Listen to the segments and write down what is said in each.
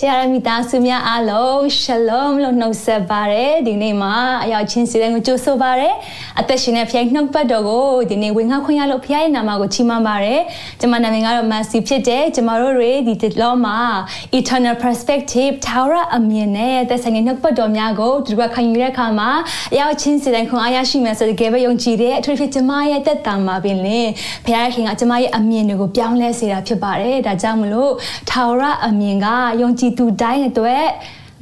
ချာရမီတာဆုမြအားလုံးရှလုံလို့နှုတ်ဆက်ပါရယ်ဒီနေ့မှာအရောက်ချင်းစီတိုင်းကိုကြိုဆိုပါရယ်အသက်ရှင်တဲ့ဖျိုင်းနှုတ်ပတ်တော်ကိုဒီနေ့ဝင်ငါခွင့်ရလို့ဖျားရဲ့နာမကိုချီးမွမ်းပါရယ်ကျွန်မနာမည်ကတော့ Mercy ဖြစ်တယ်ကျွန်မတို့တွေဒီတစ်လောမှာ eternal perspective tower အမြင်နဲ့သက်ဆိုင်တဲ့နှုတ်ပတ်တော်များကိုဒီကခံယူတဲ့အခါမှာအရောက်ချင်းစီတိုင်းခွန်အားရရှိမယ်ဆိုတဲ့ကြဲပဲယုံကြည်တဲ့အထူးဖြစ်ကျွန်မရဲ့တက်တာမှာပင်လင်ဖျားခင်ကကျွန်မရဲ့အမြင်တွေကိုပြောင်းလဲစေတာဖြစ်ပါတယ်ဒါကြောင့်မလို့ tower အမြင်ကယုံကြည်သူတိုင်းအတွက်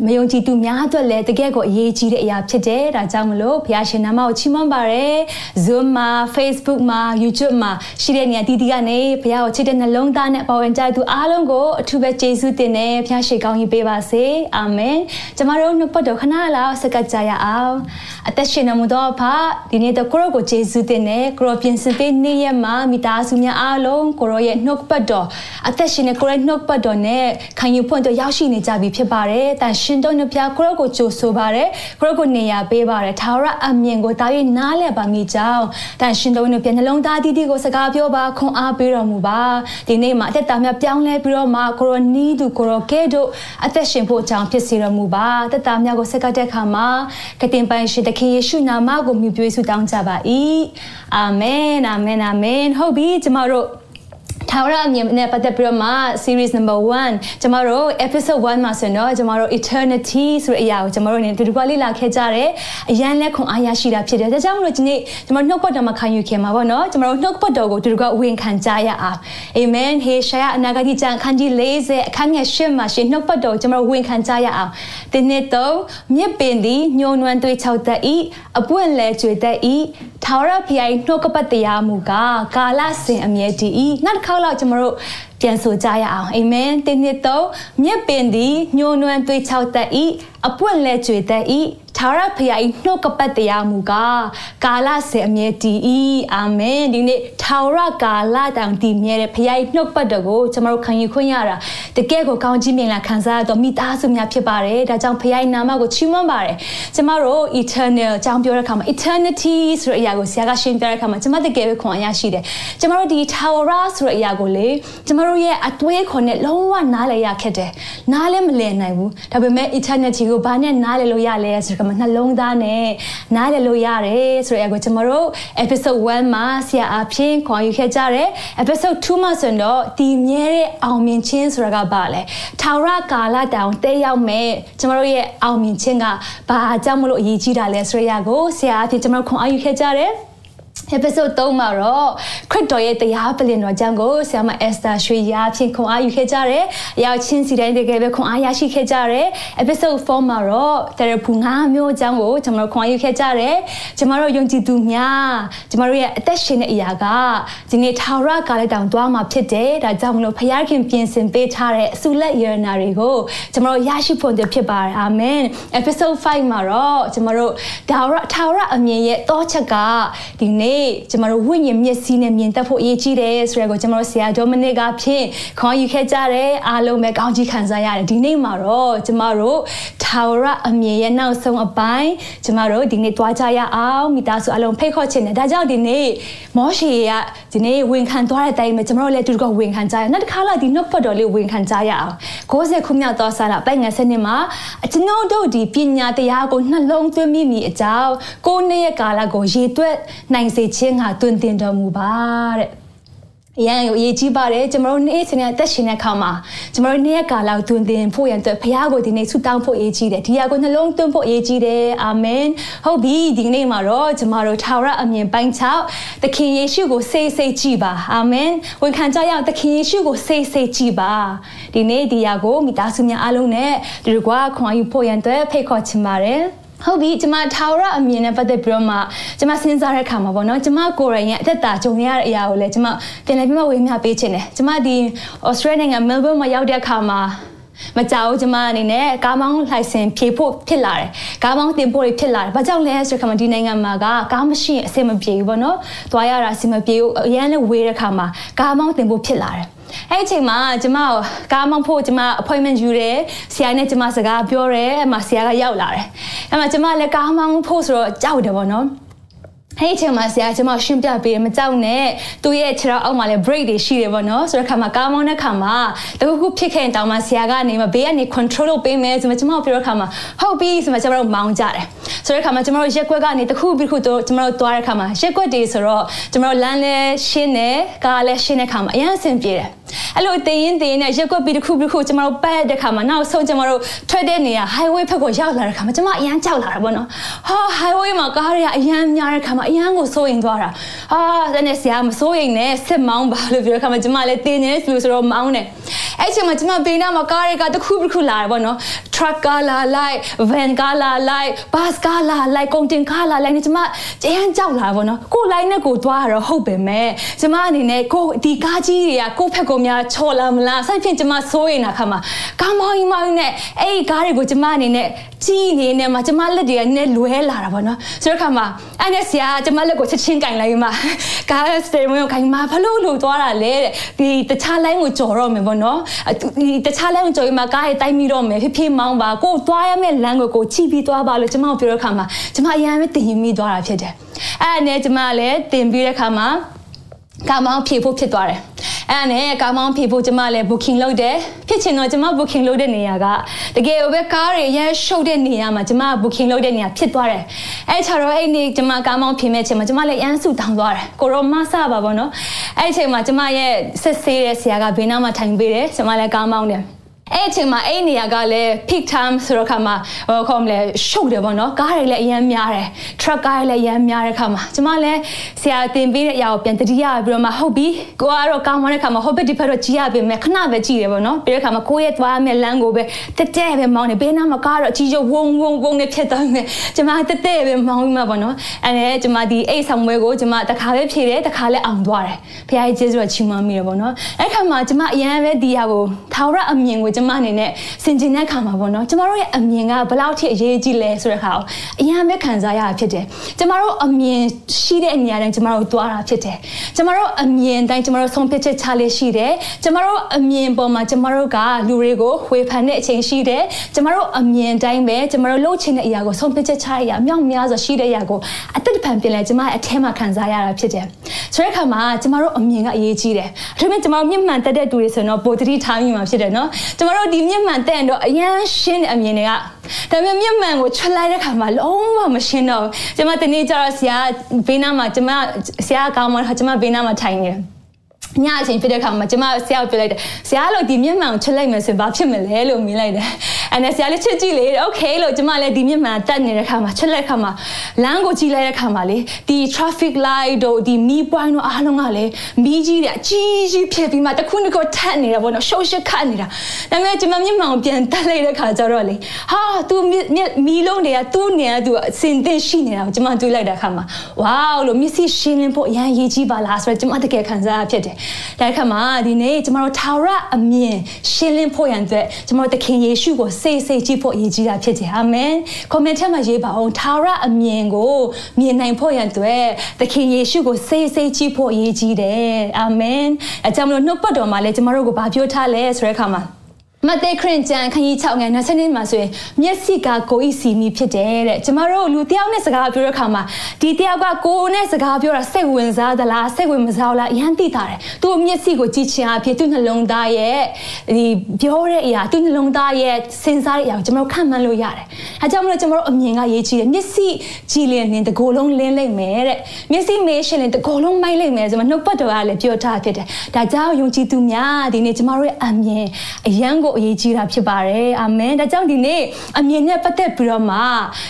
မယုံကြည်သူများအတွက်လည်းတကယ်ကိုအရေးကြီးတဲ့အရာဖြစ်တယ်ဒါကြောင့်မလို့ဘုရားရှင်နာမကိုချီးမွမ်းပါရယ် Zoom မှာ Facebook မှာ YouTube မှာရှိတဲ့နေရာတီးတီးကနေဘုရားကိုချစ်တဲ့နှလုံးသားနဲ့ပေါ်ဝင်ကြသူအားလုံးကိုအထူးပဲကျေးဇူးတင်တယ်ဘုရားရှိခိုးကြီးပေးပါစေအာမင်ကျမတို့နှုတ်ပတ်တော်ခဏလောက်စကကြရအောင်အသက်ရှင်နေမှုတော့ဖဒီနေ့တော့ကိုရောကိုကျေးဇူးတင်တယ်ကိုရောပြင်ဆင်ပေးနေ့ရက်မှာမိသားစုများအားလုံးကိုရောရဲ့နှုတ်ပတ်တော်အသက်ရှင်နေကိုရောနှုတ်ပတ်တော်နဲ့ခံယူဖွင့်တော့ရောက်ရှိနေကြပြီဖြစ်ပါတယ်တန်ရှင်တော်နှဖျားကိုရောကိုကြိုဆိုပါတယ်ကိုရောကိုနေရာပေးပါတယ်ထာဝရအမြင်ကိုတာ၍နားလည်ပါမိကြောင်းတန်ရှင်တော်နှဖျားနှလုံးသားတည်တည်ကိုစကားပြောပါခွန်အားပေးတော်မူပါဒီနေ့မှာအသက်တာများပြောင်းလဲပြီးတော့မှကိုရောနီးသူကိုရောကဲတို့အသက်ရှင်ဖို့အကြောင်းဖြစ်စေတော်မူပါသက်တာများကိုစကတဲ့အခါမှာကတင်ပိုင်ရှင်သခင်ယေရှုနာမကိုမြှုပ်ပွေးဆုတောင်းကြပါ၏အာမင်အာမင်အာမင်ဟုတ်ပြီကျမတို့ ထာဝရအမြင်နဲ့ပတ်သက်ပြီးတော့မှ series number 1ကျမတို့ episode 1မှာဆိုတော့ကျမတို့ eternity ဆိုတဲ့အရာကိုကျမတို့အနေနဲ့ဒီလိုကလေ့လာခဲ့ကြတယ်အရန်လက်ခွန်အားရရှိတာဖြစ်တယ်ဒါကြောင့်မလို့ဒီနေ့ကျမတို့နှုတ်ပတ်တော်မှာခံယူခင်မှာပေါ့နော်ကျမတို့နှုတ်ပတ်တော်ကိုဒီလိုကဝင်ခံကြရအောင် amen ဟေရှာယအနာဂတိကျမ်းခန်းကြီး40အခန်းငယ်10မှာရှင်နှုတ်ပတ်တော်ကျမတို့ဝင်ခံကြရအောင်ဒီနေ့တော့မြစ်ပင်သည်ညှိုးနွမ်းသွေးချောက်တတ်၏အပွင့်လဲကျွေတတ်၏ထာဝရဘုရားနှုတ်ကပတ်တရားမူကားကာလစဉ်အမြဲတည်၏နောက်တစ်ခေါက်လောက်ကျွန်တော်တို့ပြန်ဆိုကြရအောင်အာမင်တင်းနှစ်တော့မြက်ပင်သည်ညှိုးနွမ်းသွေးချောက်တတ်၏အပွင့်လဲကျွေတတ်၏ထာဝရဘုရား၏နှုတ်ကပတ်တရားမူကားကာလစေအမြဲတည်၏အာမင်ဒီနေ့ထာဝရကာလတောင်တည်မြဲတဲ့ဘုရား၏နှုတ်ပတ်တော်ကိုကျွန်တော်တို့ခံယူခွင့်ရတာတကယ်ကိုကောင်းကြီးမြင်လာခံစားရတော့မိသားစုများဖြစ်ပါတယ်ဒါကြောင့်ဘုရား၏နာမကိုချီးမွမ်းပါတယ်ကျွန်တော်တို့ eternal အကြောင်းပြောတဲ့အခါမှာ eternity ဆိုတဲ့အရာကိုဆရာကရှင်းပြတဲ့အခါမှာကျွန်မတကယ်ပဲခွန်အားရရှိတယ်ကျွန်တော်တို့ဒီ tower ဆိုတဲ့အရာကိုလေကျွန်တော်တို့ရဲ့အတွေးခေါ်နဲ့လုံးဝနားလည်ရခက်တယ်နားလည်းမလည်နိုင်ဘူးဒါပေမဲ့ eternity ကိုဘာနဲ့နားလည်လို့ရလဲဆိုတော့နှလုံးသားနဲ့နားလည်လို့ရတယ်ဆိုတဲ့အကိုကျွန်တော်တို့ episode 1မှာဆရာအဖြစ်ခေါ်ယူခဲ့ကြတယ် episode 2မှာဆိုတော့တည်မြဲတဲ့အောင်မြင်ခြင်းဆိုတာကဘာလဲထာဝရကာလတောင်တဲရောက်မဲ့ကျွန်တော်တို့ရဲ့အောင်မြင်ခြင်းကဘာကြောင့်မလို့အရေးကြီးတာလဲဆိုတဲ့အကိုဆရာအဖြစ်ကျွန်တော်ခွန်အားယူခဲ့ကြတယ် episode 3မှာတော့ခရစ်တော်ရဲ့တရားပလင်တော်ကြောင့်ကိုဆရာမ Esther ရွှေရာဖြင့်ခွန်အားယူခဲ့ကြတယ်။အရောက်ချင်းစီတိုင်းတကယ်ပဲခွန်အားရရှိခဲ့ကြတယ်။ episode 4မှာတော့ therapy ငါးမျိုးအကြောင်းကိုကျွန်တော်တို့ခွန်အားယူခဲ့ကြတယ်။ကျွန်တော်တို့ယုံကြည်သူများကျွန်တော်တို့ရဲ့အသက်ရှင်တဲ့အရာကဒီနေ့ထာဝရကာလတောင်သွားမှာဖြစ်တယ်။ဒါကြောင့်မလို့ဖခင်ပြင်ဆင်ပေးထားတဲ့အဆုလက်ယရနာတွေကိုကျွန်တော်တို့ရရှိဖို့ဖြစ်ပါတယ်။အာမင်။ episode 5မှာတော့ကျွန်တော်တို့ထာဝရထာဝရအမြင်ရဲ့တောချက်ကဒီနေ့နေ့ကျမတို့ဝိညာဉ်မျက်စိနဲ့မြင်တတ်ဖို့အရေးကြီးတယ်ဆိုရကိုကျမတို့ဆရာဒေါမနစ်ကဖြင့်ခေါ်ယူခဲ့ကြတယ်အားလုံးပဲကောင်းကြီးခံစားရတယ်ဒီနေ့မှာတော့ကျမတို့ထာဝရအမြင်ရဲ့နောက်ဆုံးအပိုင်းကျမတို့ဒီနေ့တွားကြရအောင်မိသားစုအလုံးဖိတ်ခေါ်ခြင်းနဲ့ဒါကြောင့်ဒီနေ့မောရှေကဒီနေ့ဝင်ခံသွားတဲ့အတိုင်းပဲကျမတို့လည်းတူတူကဝင်ခံကြရနောက်တစ်ခါလာဒီနှုတ်ပတ်တော်လေးဝင်ခံကြရအောင်60ခုမြောက်သောဆာလာပိုင်ငယ်စနစ်မှာကျွန်တော်တို့ဒီပညာတရားကိုနှလုံးသွင်းမိမိအကြောင်းကိုယ်နဲ့ရဲ့ကာလကိုရေတွက်နိုင်စေခြင်းဟာတွင်တင်တော်မူပါတဲ့အရန်ကိုအရေးကြီးပါတယ်ကျွန်တော်တို့နေ့စဉ်နဲ့အသက်ရှင်တဲ့အခါမှာကျွန်တော်တို့နေ့ရက်ကာလောက်တွင်တင်ဖို့ရန်အတွက်ဘုရားကိုဒီနေ့ဆုတောင်းဖို့အရေးကြီးတယ်ဒီဟာကိုနှလုံးသွင်းဖို့အရေးကြီးတယ်အာမင်ဟုတ်ပြီဒီနေ့မှာတော့ကျွန်တော်တို့ထာဝရအမြင်ပိုင်း6သခင်ယေရှုကိုစိတ်စိတ်ကြည်ပါအာမင်ဝန်ခံကြရအောင်သခင်ယေရှုကိုစိတ်စိတ်ကြည်ပါဒီနေ့ဒီဟာကိုမိသားစုများအားလုံးနဲ့ဒီကွာခွန်ယူဖို့ရန်အတွက်ဖိတ်ခေါ်ချင်ပါတယ် ဟုတ်ပြီကျမထာဝရအမြင်နဲ့ပတ်သက်ပြီးတော့မှကျမစဉ်းစားတဲ့အခါမှာပေါ့နော်ကျမကိုယ်တိုင်ရဲ့အသက်တာကြုံရတဲ့အရာကိုလည်းကျမပြန်လည်ပြီးမှဝေမျှပေးခြင်းတယ်ကျမဒီ Australia နိုင်ငံ Melbourne မှာရောက်တဲ့အခါမှာ မကြောက်ကျမအနေနဲ့ကားမောင်းလိုင်စင်ဖြေဖို့ဖြစ်လာတယ်ကားမောင်းတင်ဖို့ဖြစ်လာတယ်ဘာကြောင့်လဲဆိုတော့ခမဒီနိုင်ငံမှာကကားမရှိရင်အဆင်မပြေဘူးပေါ့နော်သွားရတာအဆင်မပြေဘူးအရန်လည်းဝေးတဲ့ခါမှာကားမောင်းတင်ဖို့ဖြစ်လာတယ်အဲ့အချိန်မှာကျမကားမောင်းဖို့ကျမ appointment ယူတယ်ဆရာနဲ့ကျမစကားပြောတယ်အဲ့မှာဆရာကရောက်လာတယ်အဲ့မှာကျမလည်းကားမောင်းဖို့ဆိုတော့ကြောက်တယ်ပေါ့နော် အဲ့ဒီအချိန်မှာဆရာကျွန်မရှင်းပြပေးတယ်မကြောက်နဲ့သူ့ရဲ့ခြေထောက်အောက်မှာလည်း break တွေရှိတယ်ပေါ့နော်ဆိုတော့ခါမှာကားမောင်းတဲ့ခါမှာတခုခုဖြစ်ခဲ့ရင်တောင်မှဆရာကနေမဘေးကနေ control လုပ်ပေးမယ်ဆိုမှကျွန်မပြောတဲ့ခါမှာဟုတ်ပြီဆိုမှကျွန်တော်တို့မောင်းကြတယ်ဆိုတဲ့ခါမှာကျွန်တော်တို့ရက်ကွက်ကနေတခုပြီးခုတို့ကျွန်တော်တို့သွားတဲ့ခါမှာရက်ကွက်တွေဆိုတော့ကျွန်တော်တို့လမ်းလဲရှင်းတယ်ကားလဲရှင်းတဲ့ခါမှာအရင်အဆင်ပြေတယ် အဲ့လိုတင်ရင်တင်ရင်နဲ့ရက်ကွက်ပြီးတစ်ခုပြီးတစ်ခုကျမတို့ပတ်တဲ့ခါမှာနောက်ဆုံးကျမတို့ထွက်တဲ့နေရာ highway ဘက်ကိုရောက်လာတဲ့ခါမှာကျမအရန်ကြောက်လာတာပေါ့နော်ဟာ highway မှာကားတွေကအရန်များတဲ့ခါမှာအရန်ကိုစိုးရင်သွားတာဟာတဲ့နဲ့ဆရာမစိုးရင်နဲ့စစ်မောင်းပါလို့ပြောတဲ့ခါမှာကျမလည်းတင်နေတဲ့လူဆိုတော့မောင်းတယ် အဲ့ချိန်မှာကျမဘေးနားမှာကားတွေကတစ်ခုပြီးတစ်ခုလာတယ်ပေါ့နော် truck ကားလာလိုက် van ကားလာလိုက် bus ကားလာလိုက်ကုန်တင်ကားလာလိုက်နဲ့ကျမအရန်ကြောက်လာပေါ့နော်ကိုလိုက်နဲ့ကိုသွားရတော့ဟုတ်ပဲမဲ့ကျမအနေနဲ့ကိုဒီကားကြီးတွေကကိုဖက်ကိုများချော်လာမလားဆိုဖြင့်ကျမစိုးရင်တာခါမှာကားမောင်းမောင်းနဲ့အဲ့ဒီကားတွေကိုကျမအနေနဲ့ကြီးနေနေမှာကျမလက်တွေကနည်းလွဲလာတာပေါ့နော်ဆိုတော့ခါမှာအဲ့နဲ့ဆရာကျမလက်ကိုချက်ချင်းကင်လိုက်မှာကားစတေမွန်ကိုကင်မှာဘာလို့လို့သွားတာလဲတဲ့ဒီတခြားလိုင်းကိုကြော်တော့မယ်ပေါ့နော်ဒီတခြားလိုင်းကိုကြော်ရင်မှာကားရဲ့တိုက်မိတော့မယ်ဖြည်းဖြည်းမောင်းပါကိုသွားရမယ့်လမ်းကိုကိုချိပြီးသွားပါလို့ကျမကိုပြောတဲ့ခါမှာကျမအရန်ပဲတင်ရင်မိသွားတာဖြစ်တယ်အဲ့နဲ့ကျမလည်းတင်ပြီးတဲ့ခါမှာကာမောင်းဖြေဖို့ဖြစ်သွားတယ် အဲ့ဒါနဲ့ကာမောင်းဖြေဖို့ကျမလည်း booking လုပ်တယ်ဖြစ်ချင်တော့ကျမ booking လုပ်တဲ့နေရာကတကယ်ပဲကားတွေရဲရှုပ်တဲ့နေရာမှာကျမ booking လုပ်တဲ့နေရာဖြစ်သွားတယ်အဲ့ချာတော့အဲ့နေ့ကျမကာမောင်းဖြေမဲ့ချိန်မှာကျမလည်းရမ်းဆူတောင်းသွားတယ်ကိုရောမဆပါဘောနော်အဲ့ချိန်မှာကျမရဲ့ဆက်ဆေးတဲ့ဆရာကဘေးနားမှာထိုင်ပေးတယ်ကျမလည်းကာမောင်းတယ် အဲ့အချိန်မှာအဲ့နေရာကလည်း peak time ဆိုတော့ခါမှာဟိုခေါမလဲရှုပ်တယ်ပေါ့နော်ကားတွေလည်းအရင်များတယ် truck ကားတွေလည်းအရင်များတဲ့ခါမှာကျမလည်းဆရာတင်ပေးတဲ့အရာကိုပြန်တတိယပြီးတော့မှဟုတ်ပြီကိုကတော့ကောင်းမတဲ့ခါမှာဟိုဘက်ဒီဘက်တော့ကြည့်ရပြီမဲ့ခဏပဲကြည့်တယ်ပေါ့နော်ပြီးတဲ့ခါမှာကိုရဲ့သွားမဲ့လမ်းကိုပဲတက်တက်ပဲမောင်းနေဘေးနားမှာကားတော့အကြီးကျုပ်ဝုံဝုံဝုံနဲ့ဖြစ်သွားမယ်ကျမတက်တက်ပဲမောင်းပြီးမှပေါ့နော်အဲ့ဒါကျမဒီအိတ်ဆောင်ပွဲကိုကျမတခါပဲဖြေတယ်တခါလည်းအောင်သွားတယ်ဖခင်ကြီးကျေးဇူးတော်ချီးမွမ်းမိတယ်ပေါ့နော်အဲ့ခါမှာကျမအရင်ပဲဒီဟာကိုထာဝရအမြင်ကိုကျမအနေနဲ့ဆင်ခြင်တဲ့ခါမှာပေါ့နော်ကျမတို့ရဲ့အမြင်ကဘယ်လောက်ထိအရေးကြီးလဲဆိုတဲ့ခါကိုအရင်ပဲခံစားရတာဖြစ်တယ်ကျမတို့အမြင်ရှိတဲ့နေရာတိုင်းကျမတို့သွားတာဖြစ်တယ်ကျမတို့အမြင်တိုင်းကျမတို့ဆုံးဖြတ်ချက်ချလေးရှိတယ်ကျမတို့အမြင်ပေါ်မှာကျမတို့ကလူတွေကိုဝေဖန်တဲ့အချိန်ရှိတယ်ကျမတို့အမြင်တိုင်းပဲကျမတို့လှုပ်ချင်တဲ့အရာကိုဆုံးဖြတ်ချက်ချရအရာမြောက်များစွာရှိတဲ့အရာကိုအသက်တပံပြင်လဲကျမရဲ့အထဲမှာခံစားရတာဖြစ်တယ်ဆိုတဲ့အခါမှာကျမတို့အမြင်ကအရေးကြီးတယ်အထူးသဖြင့်ကျမတို့မျက်မှန်တက်တဲ့သူတွေဆိုရင်တော့ပိုတတိထားမိမှာဖြစ်တယ်နော်ကျမတို့ဒီမျက်မှန်တက်ရင်တော့အရန်ရှင်းတဲ့အမြင်တွေကဒါပေမဲ့မျက်မှန်ကိုထွက်လိုက်တဲ့ခါမှာလုံးဝမရှင်းတော့ကျမတနေ့ကျတော့ဆရာဘေးနားမှာကျမဆရာကောင်းမှကျမဘေးနားမှာထိုင်နေတယ် ညအချိန်ဖြစ်တဲ့ခါမှာကျမဆရာကိုပြောလိုက်တယ်ဆရာလို့ဒီမျက်မှန်ကိုချက်လိုက်မယ်ဆိုရင်ဘာဖြစ်မလဲလို့မြင်လိုက်တယ်အဲ့ဒါဆရာလေးချက်ကြည့်လေโอเคလို့ကျမလည်းဒီမျက်မှန်တက်နေတဲ့ခါမှာချက်လိုက်ခါမှာလမ်းကိုကြည့်လိုက်တဲ့ခါမှာလေဒီ traffic light တို့ဒီမီးပွိုင်းတို့အားလုံးကလည်းမီးကြီးတဲ့အကြီးကြီးဖြစ်ပြီးမှတခုနှစ်ခုထက်နေတာပေါ့နော်ရှုပ်ရှက်ခတ်နေတာဒါပေမဲ့ကျမမျက်မှန်ကိုပြန်တက်လိုက်တဲ့ခါကျတော့လေဟာ तू မီးလုံးတွေကသူ့နေရာ तू အစင်တင်ရှိနေတာကိုကျမတွေးလိုက်တဲ့ခါမှာဝေါလို့မျက်စိရှင်းလင်းဖို့အရင်ရေးကြီးပါလားဆိုတော့ကျမတကယ်ခံစားရဖြစ်တယ် ဒါခါမှာဒီနေ့ကျမတို့ထာဝရအမြင်ရှင်းလင်းဖို့ရန်အတွက်ကျမတို့သခင်ယေရှုကိုစိတ်စိတ်ကြည့်ဖို့အရေးကြီးတာဖြစ်တယ်အာမင် comment ထဲမှာရေးပါအောင်ထာဝရအမြင်ကိုမြင်နိုင်ဖို့ရန်အတွက်သခင်ယေရှုကိုစိတ်စိတ်ကြည့်ဖို့အရေးကြီးတယ်အာမင်အဲကြောင့်မလို့နှုတ်ပတ်တော်မှာလည်းကျမတို့ကိုဗာပြောထားလဲဆိုတဲ့အခါမှာ မဿဲခရင်ကျန်ခကြီး6ငယ်20မှာဆိုရင်မျက်စိကကိုဤစီမီဖြစ်တယ်တဲ့ကျမတို့လူတယောက်နဲ့စကားပြောတဲ့အခါမှာဒီတယောက်ကကိုနဲ့စကားပြောတာစိတ်ဝင်စားသလားစိတ်ဝင်မစားဘူးလားအရန်သိတာတယ်သူ့မျက်စိကိုကြည့်ချင်အဖြစ်သူ့နှလုံးသားရဲ့ဒီပြောတဲ့အရာသူ့နှလုံးသားရဲ့စဉ်းစားတဲ့အရာကိုကျမတို့ခံမှန်းလို့ရတယ်အဲကြောင့်မလို့ကျမတို့အမြင်ကရေးကြည့်တယ်မျက်စိကြည့်လင်းရင်တကိုယ်လုံးလင်းလိုက်မယ်တဲ့မျက်စိမေးရှင်ရင်တကိုယ်လုံးမိုက်လိုက်မယ်ဆိုမှနှုတ်ပတ်တော်ကလည်းပြောထားဖြစ်တယ်ဒါကြောင့်ယုံကြည်သူများဒီနေ့ကျမတို့ရဲ့အမြင်အရန်ကိုအရေးကြီးတာဖြစ်ပါတယ်အာမင်ဒါကြောင့်ဒီနေ့အမြင်နဲ့ပတ်သက်ပြီးတော့မှ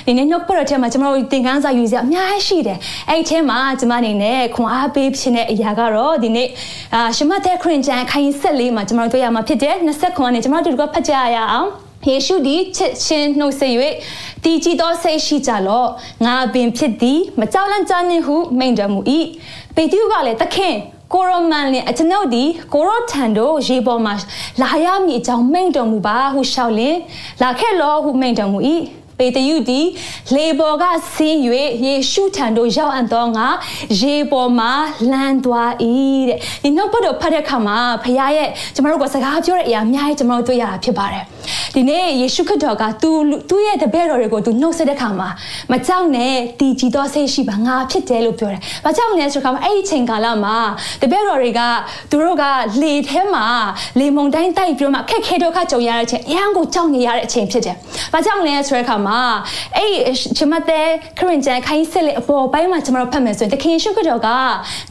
ဒီနေ့နှုတ်ပတ်တော်ထဲမှာကျွန်တော်တို့သင်ခန်းစာယူစရာအများကြီးရှိတယ်အဲ့ဒီထဲမှာကျွန်မအနေနဲ့ခွန်အားပေးဖြစ်တဲ့အရာကတော့ဒီနေ့အာရှမသက်ခရင်ကျန်ခိုင်ဆက်လေးမှာကျွန်တော်တို့တွေ့ရမှာဖြစ်တယ်20ခွန်နဲ့ကျွန်တော်တို့ကဖတ်ကြရအောင်ယေရှုသည်ချစ်ချင်းနှုတ်ဆက်၍တည်ကြည်သောစိတ်ရှိကြလော့ငါပင်ဖြစ်သည်မကြောက်လန့်ကြနှင့်ဟုမိန့်တော်မူ၏ပေတရုကလည်းသခင် ကိုရောမန်လင်အကျွန်ုပ်ဒီကိုရောထန်တို့ရေပေါ်မှာလာရမည်အကြောင်းမိန့်တော်မူပါဟုရှောက်လင်လာခဲ့လောဟုမိန့်တော်မူ၏ပေတရုသည်လေပေါ်ကဆင်း၍ယေရှုထံသို့ရောက်အပ်သောငါရေပေါ်မှာလမ်းသွား၏တဲ့ဒီနောက်ဘက်တော့ဖတ်တဲ့အခါမှာဖခင်ရဲ့ကျမတို့ကစကားပြောတဲ့အရာအများကြီးကျမတို့တွေ့ရတာဖြစ်ပါတယ် ဒီနေ့ယေရှုခရစ်တော်ကသူသူ့ရဲ့တပည့်တော်တွေကိုသူနှုတ်ဆက်တဲ့အခါမှာမကြောက်နဲ့တည်ကြည်သောစိတ်ရှိပါငါဖြစ်တယ်လို့ပြောတယ်။ဘာကြောင့်လဲဆိုတော့အဲ့ဒီချိန်ကာလမှာတပည့်တော်တွေကသူတို့ကလေထဲမှာလေမုန်တိုင်းတိုက်ပြီးတော့မှခက်ခဲဒုက္ခကြုံရတဲ့အချိန်အရန်ကိုကြောက်နေရတဲ့အချိန်ဖြစ်တယ်။ဘာကြောင့်လဲဆိုတဲ့အခါမှာအဲ့ချမတဲ့ခရင်ကျန်ခိုင်းစစ်လေအပေါ်ပိုင်းမှာကျွန်တော်ဖတ်မယ်ဆိုရင်တခင်ရှုခတော်က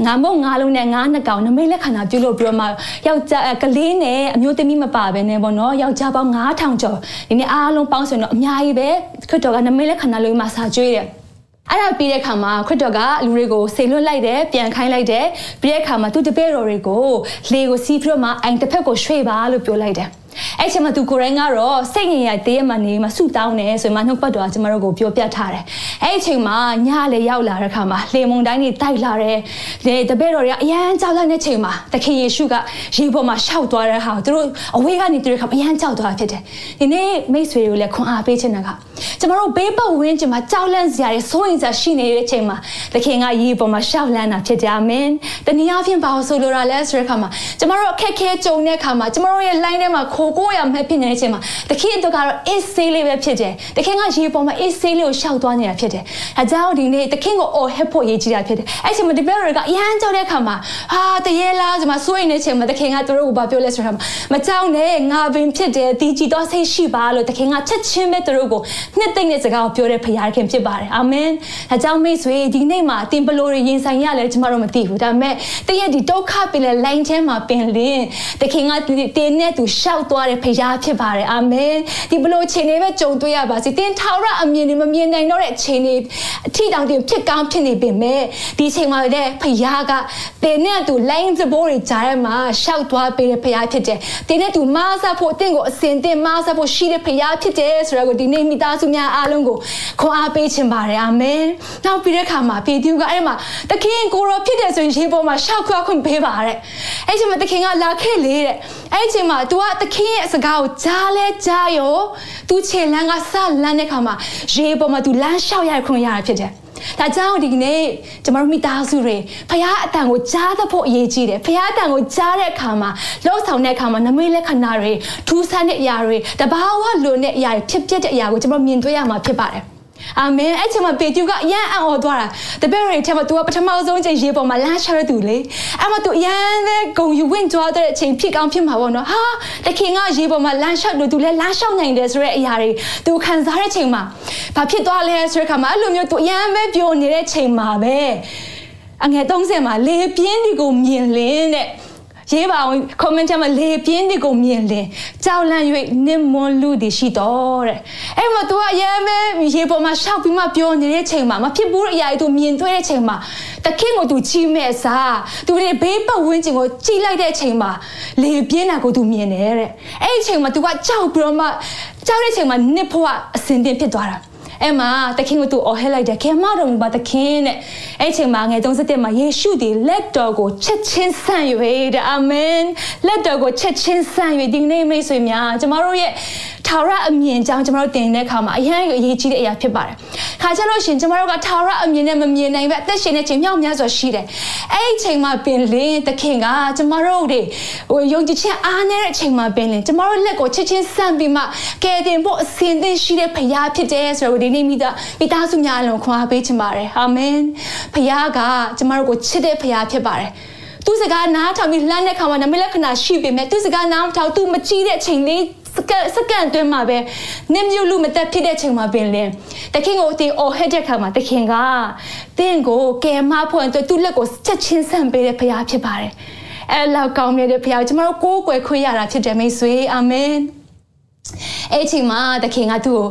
ငါမုံငါလုံးနဲ့ငါနှစ်ကောင်နမိတ်လက်ခဏပြုလို့ပြီးတော့မှယောက်ျားကလေးနဲ့အမျိုးသမီးမပါဘဲနဲ့ပေါ့နော်ယောက်ျားပေါင်း9000ကျော်ဒီနေ့အားလုံးပေါင်းဆိုရင်တော့အများကြီးပဲခရစ်တော်ကနမိတ်လက်ခဏလုံးမှာစာကြွေးတယ်အဲ့ဒါပြီးတဲ့အခါမှာခရစ်တော်ကလူတွေကိုဆေလွတ်လိုက်တယ်ပြန်ခိုင်းလိုက်တယ်ပြီးတဲ့အခါမှာသူတပည့်တော်တွေကိုလေကိုစီးပြီးတော့မှအိမ်တစ်ဖက်ကိုရွှေ့ပါလို့ပြောလိုက်တယ် အဲ့ချိန်မှာသူကိုရိုင်းကတော့စိတ်ငြိမ်ရတည်းရမှနေမှာဆူတောင်းတယ်ဆိုမှနှုတ်ပတ်တော်ကကျမတို့ကိုပြောပြထားတယ်အဲ့ချိန်မှာညလေရောက်လာတဲ့ခါမှာလေမုန်တိုင်းတွေတိုက်လာတယ်လေတပည့်တော်တွေကအရန်ကြောက်လန့်တဲ့ချိန်မှာသခင်ယေရှုကရေပေါ်မှာရှောက်သွားတဲ့ဟာကိုသူတို့အဝေးကနေတွေ့တဲ့ခါအရန်ကြောက်သွားဖြစ်တယ်ဒီနေ့မိတ်ဆွေတွေကိုလည်းခွန်အားပေးချင်တာကကျမတို့ဘေးပတ်ဝန်းကျင်မှာကြောက်လန့်စရာတွေစိုးရိမ်စရာရှိနေတဲ့အချိန်မှာသခင်ကရေပေါ်မှာရှောက်လန့်တာဖြစ်ကြအာမင်တနည်းအားဖြင့်ဘာလို့ဆိုလိုတာလဲဆိုတဲ့ခါမှာကျမတို့အခက်ခဲကြုံတဲ့ခါမှာကျမတို့ရဲ့ line ထဲမှာခိုးကိုရမှဖြစ်နေတဲ့အချိန်မှာသခင်တို့ကတော့ is say လေးပဲဖြစ်တယ်သခင်ကရေပေါ်မှာ is say လေးကိုရှောက်သွားနေတာဖြစ်တယ်အဲကြောင့်ဒီနေ့သခင်ကိုအော်ဟစ်ဖို့ရည်ကြီးတာဖြစ်တယ်အဲ့ချိန်မှာဒီဘက်တွေကအရန်ကြောက်တဲ့ခါမှာဟာတရေလားဒီမှာစိုးရိမ်နေချိန်မှာသခင်ကတို့ကိုဘာပြောလဲဆိုတော့မကြောက်နဲ့ငါပင်ဖြစ်တယ်ဒီကြည်တော်စိတ်ရှိပါလို့သခင်ကချက်ချင်းပဲတို့ကိုနှစ်သိမ့်တဲ့စကားကိုပြောတဲ့ဖခင်ဖြစ်ပါတယ်အာမင်အဲကြောင့်မိတ်ဆွေဒီနေ့မှာတင်ပလို့ရင်ဆိုင်ရလဲကျမတို့မသိဘူးဒါပေမဲ့တည့်ရဲ့ဒီဒုက္ခပင်လဲ line ထဲမှာပင်လင်းသခင်ကတင်းနဲ့သူရှောက်သွားတဲ့ဖခင်ဖြစ်ပါတယ်အာမင်ဒီဘလို့ချိန်တွေပဲကြုံတွေ့ရပါစေတင်းထာဝရအမြင်တွေမမြင်နိုင်တော့တဲ့ချိန်တွေအထီတောင်တွေဖြစ်ကောင်းဖြစ်နေပင်မဲ့ဒီချိန်မှာလည်းဖခင်ကတင်းနဲ့သူ line စပိုးတွေကြားထဲမှာရှောက်သွားပေးတဲ့ဖခင်ဖြစ်တယ်တင်းနဲ့သူမားစားဖို့အသင်ကိုအစင်တင်မားစားဖို့ရှိတဲ့ဖခင်ဖြစ်တယ်ဆိုတော့ဒီနေ့မိသားစုများအားလုံးကိုခွန်အားပေးခြင်းပါတယ်အာမင်နောက်ပြီးတဲ့အခါမှာပေတျုကအဲ့မှာတခင်ကိုရောဖြစ်တယ်ဆိုရင်ရေပေါ်မှာရှောက်ခွခွင့်ပေးပါတဲ့အဲ့ချိန်မှာတခင်ကလာခဲ့လေတဲ့အဲ့ချိန်မှာ तू ကတခင်ရဲ့စကားကိုကြားလဲကြားရော तू ခြေလန်းကစလန်းတဲ့ခါမှာရေပေါ်မှာ तू လမ်းလျှောက်ရခွင့်ရတာဖြစ်တယ်ဒါကြောင့်ဒီနေ့ကျမတို့မိသားစုတွေဖခင်အတန်ကိုကြားသဖို့အရေးကြီးတယ်ဖခင်အတန်ကိုကြားတဲ့အခါမှာလှုပ်ဆောင်တဲ့အခါမှာနမိတ်လက္ခဏာတွေထူးဆန်းတဲ့အရာတွေတဘာဝလွန်တဲ့အရာတွေဖြစ်ပျက်တဲ့အရာကိုကျမတို့မြင်တွေ့ရမှာဖြစ်ပါတယ် အာမင်အဲ့ချိန်မှာပေတျုကအရန်အံ့ဩသွားတာတပည့်တွေထဲမှာ तू ကပထမဆုံးချိန်ရေပေါ်မှာလမ်းချရတဲ့သူလေအဲ့မှာ तू အရန်ပဲဂုံယူဝင်သွားတဲ့အချိန်ဖြစ်ကောင်းဖြစ်မှာပေါ့နော်ဟာတခင်ကရေပေါ်မှာလမ်းလျှောက်လို့ तू လည်းလမ်းလျှောက်နိုင်တယ်ဆိုတဲ့အရာတွေ तू ခံစားတဲ့ချိန်မှာဘာဖြစ်သွားလဲဆိုတဲ့ခါမှာအဲ့လိုမျိုး तू အရန်ပဲပျော်နေတဲ့ချိန်မှာပဲအငယ်30မှာလေပြင်းဒီကိုမြင်လင်းတဲ့ ရေးပါအောင် comment ထဲမှာလေပြင်းတွေကိုမြင်လင်ကြောက်လန့်၍နစ်မွန်လူတွေရှိတော့တဲ့အဲ့မှာ तू ကအရင်ပဲရေပေါ်မှာရှောက်ပြီးမှပြောနေတဲ့ချိန်မှာမဖြစ်ဘူးတဲ့အရာတွေ तू မြင်တွေ့တဲ့ချိန်မှာတခင်ကို तू ချီးမဲ့စား तू တွေဘေးပတ်ဝန်းကျင်ကိုကြည့်လိုက်တဲ့ချိန်မှာလေပြင်းတာကို तू မြင်တယ်တဲ့အဲ့ဒီချိန်မှာ तू ကကြောက်ပြီးတော့မှကြောက်တဲ့ချိန်မှာနစ်ဖို့ကအစင်တင်ဖြစ်သွားတာ အဲ့မှာသခင်ကိုသူအော်ဟစ်လိုက်တယ်ခင်မတော်မူပါသခင်တဲ့အဲ့ချိန်မှာငယ်37မှာယေရှုဒီလက်တော်ကိုချက်ချင်းဆန့်၍တဲ့အာမင်လက်တော်ကိုချက်ချင်းဆန့်၍ဒီနေ့မိတ်ဆွေများကျမတို့ရဲ့ထာဝရအမြင်ကြောင့်ကျမတို့တင်တဲ့အခါမှာအရင်အရေးကြီးတဲ့အရာဖြစ်ပါတယ်။ခါကျလို့ရှင်ကျမတို့ကထာဝရအမြင်နဲ့မမြင်နိုင်ပဲအသက်ရှင်တဲ့ချိန်မြောက်များစွာရှိတယ်။အဲ့ဒီချိန်မှာပင်လင်းသခင်ကကျမတို့တွေဟိုယုံကြည်ခြင်းအားနည်းတဲ့အချိန်မှာပင်လင်းကျမတို့လက်ကိုချက်ချင်းဆန့်ပြီးမှကယ်တင်ဖို့အစဉ်သင့်ရှိတဲ့ဖခင်ဖြစ်တယ်ဆိုတော့ဒီနေ့မိသားမိသားစုများအလုံးခွန်အားပေးချင်ပါတယ်။အာမင်။ဖခင်ကကျမတို့ကိုချစ်တဲ့ဖခင်ဖြစ်ပါတယ်။သူစကားနားထောင်ပြီးလှမ်းတဲ့ခါမှာနမိတ်လက္ခဏာရှိပေမဲ့သူစကားနားမထောင်သူမကြည့်တဲ့ချိန်လေးစကစကန်အတွင်းမှာပဲနင်းမြုပ်လူမသက်ဖြစ်တဲ့ချိန်မှာပင်လင်တခင်ကိုတင်အော်ဟက်တဲ့ခါမှာတခင်ကတင့်ကိုကယ်မဖို့အတွက်သူ့လက်ကိုချက်ချင်းဆန့်ပေးတဲ့ဖခင်ဖြစ်ပါတယ်အဲလောက်ကောင်းမြတ်တဲ့ဖခင်ကျွန်တော်တို့ကိုးကွယ်ခွင့်ရတာဖြစ်တယ်မိတ်ဆွေအာမင်အဲ့ချိန်မှာတခင်ကသူ့ကို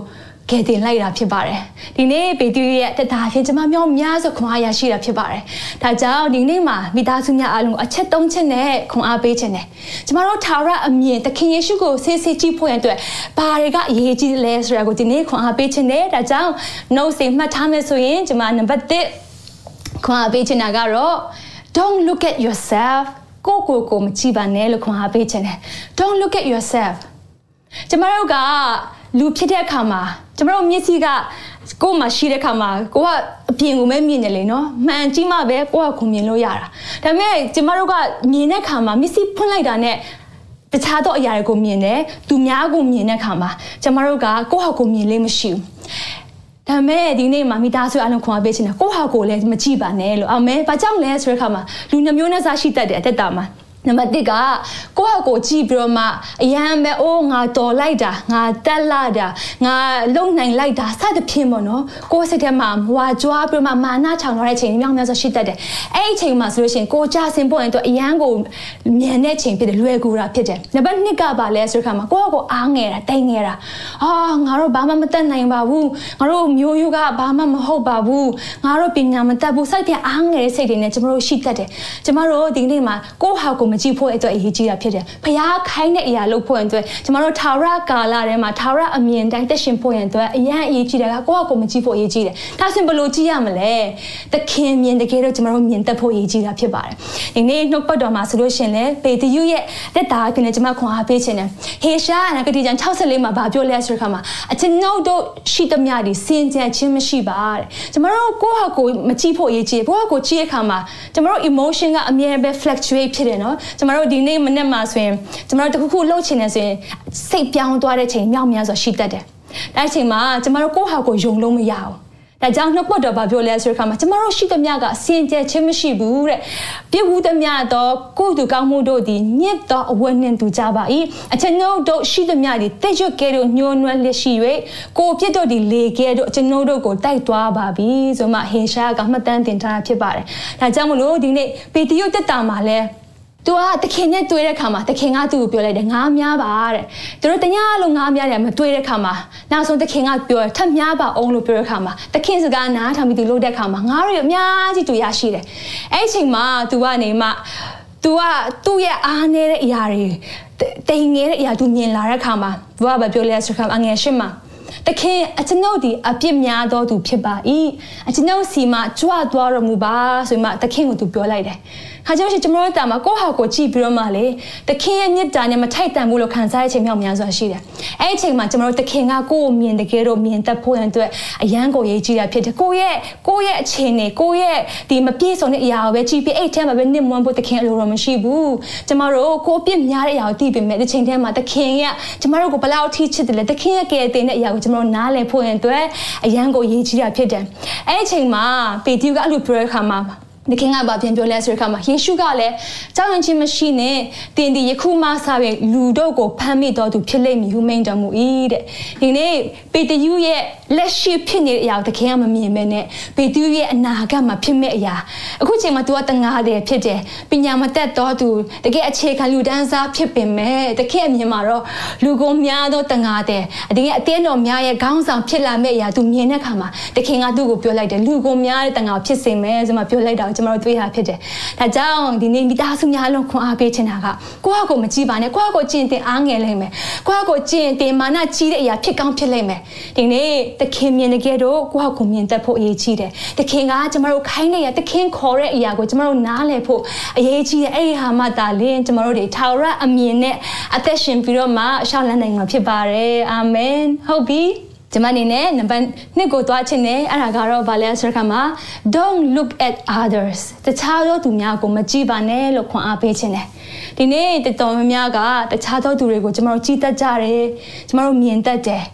ကယ်တင်လိုက်တာဖြစ်ပါတယ်ဒီနေ့ပေတရုရဲ့တတာဖြင့်ကျွန်မမျိုးများစွာခွန်အားရရှိတာဖြစ်ပါတယ်ဒါကြောင့်ဒီနေ့မှာမိသားစုများအားလုံးအချက်၃ချက်နဲ့ခွန်အားပေးခြင်းနဲ့ကျွန်တော်တို့ထာဝရအမြင်သခင်ယေရှုကိုဆေးဆေးကြည့်ဖို့ရန်အတွက်ဘာတွေကအရေးကြီးလဲဆိုတာကိုဒီနေ့ခွန်အားပေးခြင်းနဲ့ဒါကြောင့် note စိမှတ်ထားမယ်ဆိုရင်ကျွန်မနံပါတ်1ခွန်အားပေးခြင်းတာကတော့ don't look at yourself ကိုကိုကိုမကြည့်ပါနဲ့လို့ခွန်အားပေးခြင်းတယ် don't look at yourself ကျမတို့ကလူဖြစ်တဲ့အခါမှာ ကျမတို့မျက်စိကကိုယ်မှာရှိတဲ့ခါမှာကိုကအပြင်ကိုမဲမြင်တယ်လေနော်မှန်ကြည့်မှပဲကိုကကိုမြင်လို့ရတာဒါပေမဲ့ကျမတို့ကမြင်တဲ့ခါမှာမျက်စိဖွင့်လိုက်တာနဲ့တခြားသောအရာတွေကိုမြင်တယ်သူများကိုမြင်တဲ့ခါမှာကျမတို့ကကိုယ့်ဟာကိုမြင်လေးမရှိဘူးဒါမဲ့ဒီနေ့မှာမိသားစုအလုံးခွန်အားပေးချင်တာကိုယ့်ဟာကိုလည်းမကြည့်ပါနဲ့လို့အာမင်။ဘာကြောင့်လဲဆိုတဲ့အခါမှာလူနှမျိုးနဲ့စားရှိတတ်တယ်အသက်တာမှာ နံပါတ်1ကကိုယ့်ဟာကိုယ်ကြည့်ပြီးတော့မှအရန်ပဲအိုးငါတော်လိုက်တာငါတက်လာတာငါလုံနိုင်လိုက်တာစသဖြင့်ပေါ့နော်ကိုယ်စိတ်ထဲမှာမွာကြွားပြီးတော့မှမာနချောင်တော့တဲ့ချိန်မြောက်များစွာရှိတတ်တယ်အဲ့ဒီချိန်မှာဆိုလို့ရှိရင်ကိုကြဆင်ဖို့ရင်တော့အရန်ကိုမြန်တဲ့ချိန်ဖြစ်တယ်လွယ်ကူတာဖြစ်တယ်နံပါတ်2ကပါလဲဆိုတဲ့ခါမှာကိုယ့်ဟာကိုယ်အားငယ်တာတိတ်ငယ်တာအာငါတို့ဘာမှမတတ်နိုင်ပါဘူးငါတို့မျိုးရိုးကဘာမှမဟုတ်ပါဘူးငါတို့ပညာမတတ်ဘူးစိုက်ပြန်အားငယ်တဲ့စိတ်တွေနဲ့ကျမတို့ရှိတတ်တယ်ကျမတို့ဒီနေ့မှာကိုယ့်ဟာကိုယ်မကြည့်ဖို့အတွက်အရေးကြီးတာဖြစ်တယ်။ဖျားခိုင်းတဲ့အရာလုပ်ဖို့အတွက်ကျမတို့ထာဝရကာလထဲမှာထာဝရအမြင်တိုင်းတက်ရှင်ဖို့ရန်အတွက်အရန်အရေးကြီးတယ်ကကိုယ့်ဟာကိုယ်မကြည့်ဖို့အရေးကြီးတယ်။ဒါဆိုဘယ်လိုကြည့်ရမလဲ။သခင်မြင်တကယ်တော့ကျမတို့မြင်တတ်ဖို့အရေးကြီးတာဖြစ်ပါတယ်။ဒီနေ့နှုတ်ပတ်တော်မှာဆိုလို့ရှင်လေပေတရုရဲ့လက်သားကနေကျမခွန်အားပေးခြင်းတယ်။ဟေရှာနဂတိကျမ်း64မှာဗာပြောလဲဆိုတဲ့အခါမှာအချင်းနှုတ်တို့ရှိသမျှဒီစင်ကြယ်ခြင်းမရှိပါတဲ့။ကျမတို့ကိုယ့်ဟာကိုယ်မကြည့်ဖို့အရေးကြီးတယ်။ကိုယ့်ဟာကိုယ်ကြည့်တဲ့အခါမှာကျမတို့ emotion ကအမြဲပဲ fluctuate ဖြစ်တယ်နော်။ကျမတို့ဒီနေ့မနေ့မှဆိုရင်ကျမတို့တခုခုလှုပ်ချင်နေဆိုရင်စိတ်ပြောင်းသွားတဲ့ချိန်မြောက်များစွာရှိတတ်တယ်။ဒါအချိန်မှာကျမတို့ကိုယ့်ဟာကိုယ်ယုံလို့မရဘူး။ဒါကြောင့်နှုတ်ပတ်တော်ဘာပြောလဲဆိုတဲ့အခါမှာကျမတို့ရှိသမျှကအစင်ကြယ်ခြင်းမရှိဘူးတဲ့ပြည့်ဝသမျှသောကိုယ်သူကောင်းမှုတို့သည်ညစ်သောအဝတ်နှင့်တူကြပါ၏အကျွန်ုပ်တို့ရှိသမျှသည်တိတ်ရွတ်ကဲတို့ညှိုးနွမ်းလက်ရှိ၍ကိုပြစ်တို့သည်လေကဲတို့အကျွန်ုပ်တို့ကိုတိုက်သွားပါပြီဆိုမှဟေရှာကမှတ်တမ်းတင်ထားတာဖြစ်ပါတယ်ဒါကြောင့်မလို့ဒီနေ့ပေတရုတက်တာမှာလဲ သူကတခင်နဲ့တွေ့တဲ့ခါမှာတခင်ကသူ့ကိုပြောလိုက်တယ်ငါများပါတဲ့သူတို့တ냐လို့ငါများတယ်မတွေ့တဲ့ခါမှာနောက်ဆုံးတခင်ကပြောထပ်များပါအောင်လို့ပြောတဲ့ခါမှာတခင်စကားနားထောင်ပြီးသူလုပ်တဲ့ခါမှာငါတို့ရအများကြီးတူရရှိတယ်အဲ့အချိန်မှာသူကနေမှသူကသူ့ရဲ့အားနည်းတဲ့အရာတွေတိမ်ငယ်တဲ့အရာသူမြင်လာတဲ့ခါမှာသူကဘာပြောလဲဆိုခါအငယ်ရှင်းမှာတခင်အကျွန်ုပ်ဒီအပြစ်များသောသူဖြစ်ပါ၏အကျွန်ုပ်စီမှာကြွသွားတော်မူပါဆိုမှတခင်ကိုသူပြောလိုက်တယ်။ ခါကျလို့ရှိရင်ကျွန်တော်တို့တာမှာကိုယ့်ဟာကိုကြည့်ပြီးတော့မှလေတခင်ရဲ့မြတ်တာနဲ့မထိုက်တန်ဘူးလို့ခံစားရခြင်းမြောက်များစွာရှိတယ်။အဲ့ဒီအချိန်မှာကျွန်တော်တို့တခင်ကကိုယ့်ကိုမြင်တကယ်တော့မြင်တတ်ဖို့ရန်အတွက်အရန်ကိုရေးကြည့်တာဖြစ်တယ်။ကိုယ့်ရဲ့ကိုယ့်ရဲ့အခြေအနေကိုယ့်ရဲ့ဒီမပြည့်စုံတဲ့အရာကိုပဲကြည့်ပြီးအဲ့ထဲမှာပဲနစ်မွန်းဖို့တခင်အလိုတော်မရှိဘူး။ကျွန်တော်တို့ကိုယ်အပြစ်များတဲ့အရာကိုသိပေမဲ့ဒီချိန်ထဲမှာတခင်ကကျွန်တော်တို့ကိုဘလောက်ထိချစ်တယ်လဲတခင်ရဲ့ကယ်တင်တဲ့အရာကိုကျွန်တော်တို့နားလည်ဖို့ရန်အတွက်အရန်ကိုရေးကြည့်တာဖြစ်တယ်။အဲ့ဒီအချိန်မှာပေတရုကအဲ့လိုပြောတဲ့အခါမှာ ဒီခင်ကဘာပြန်ပြောလဲဆိုတဲ့အခါမှာယေရှုကလည်းကြောက်ရွံ့ခြင်းမရှိနဲ့တင်ဒီယခုမှစပြီးလူတို့ကိုဖမ်းမိတော်သူဖြစ်လိမ့်မည်ဟုမိန့်တော်မူ၏တဲ့ဒီနေ့ပေတရုရဲ့လက်ရှိဖြစ်နေတဲ့အရာကိုတခင်ကမမြင်မဲနဲ့ပေတရုရဲ့အနာဂတ်မှာဖြစ်မဲ့အရာအခုချိန်မှာ तू ကတငါတယ်ဖြစ်တယ်ပညာမတတ်တော့သူတကယ်အခြေခံလူတန်းစားဖြစ်ပင်မဲ့တခင်အမြင်မှာတော့လူကုန်များသောတငါတယ်တကယ်အတင်းတော်များရဲ့ခေါင်းဆောင်ဖြစ်လာမဲ့အရာ तू မြင်တဲ့အခါမှာတခင်ကသူ့ကိုပြောလိုက်တယ်လူကုန်များတဲ့တငါဖြစ်စေမယ်ဆိုမှပြောလိုက်တာကျွန်တော်တို့တွေးတာဖြစ်တယ်။ဒါကြောင့်ဒီနေ့မိသားစုများလုံးခွန်အားပေးချင်တာကကိုယ့်ဟာကိုယ်မကြည့်ပါနဲ့ကိုယ့်ဟာကိုယ်ကျင့်တင်အားငယ်လိမ့်မယ်။ကိုယ့်ဟာကိုယ်ကျင့်တင်မာနကြီးတဲ့အရာဖြစ်ကောင်းဖြစ်လိမ့်မယ်။ဒီနေ့သခင်မြင်တကယ်တော့ကိုယ့်ဟာကိုယ်မြင်တတ်ဖို့အရေးကြီးတယ်။သခင်ကကျွန်တော်တို့ခိုင်းနေရသခင်ခေါ်တဲ့အရာကိုကျွန်တော်တို့နားလည်ဖို့အရေးကြီးတယ်။အဲ့ဒီဟာမှသာလင်းကျွန်တော်တို့တွေထာဝရအမြင်နဲ့အသက်ရှင်ပြီးတော့မှရှောက်လန်းနိုင်မှာဖြစ်ပါတယ်။အာမင်။ဟုတ်ပြီ။ ကျမအနေနဲ့နံပါတ်2ကိုသွားချင်တယ်အဲ့ဒါကတော့ဗာလဲဆိုတဲ့ခါမှာ don't look at others တခြားသောသူများကိုမကြည့်ပါနဲ့လို့ခွန်အားပေးချင်တယ်ဒီနေ့တတော်များများကတခြားသောသူတွေကိုကျမတို့ကြည်တတ်ကြတယ်ကျမတို့မြင်တတ်တယ်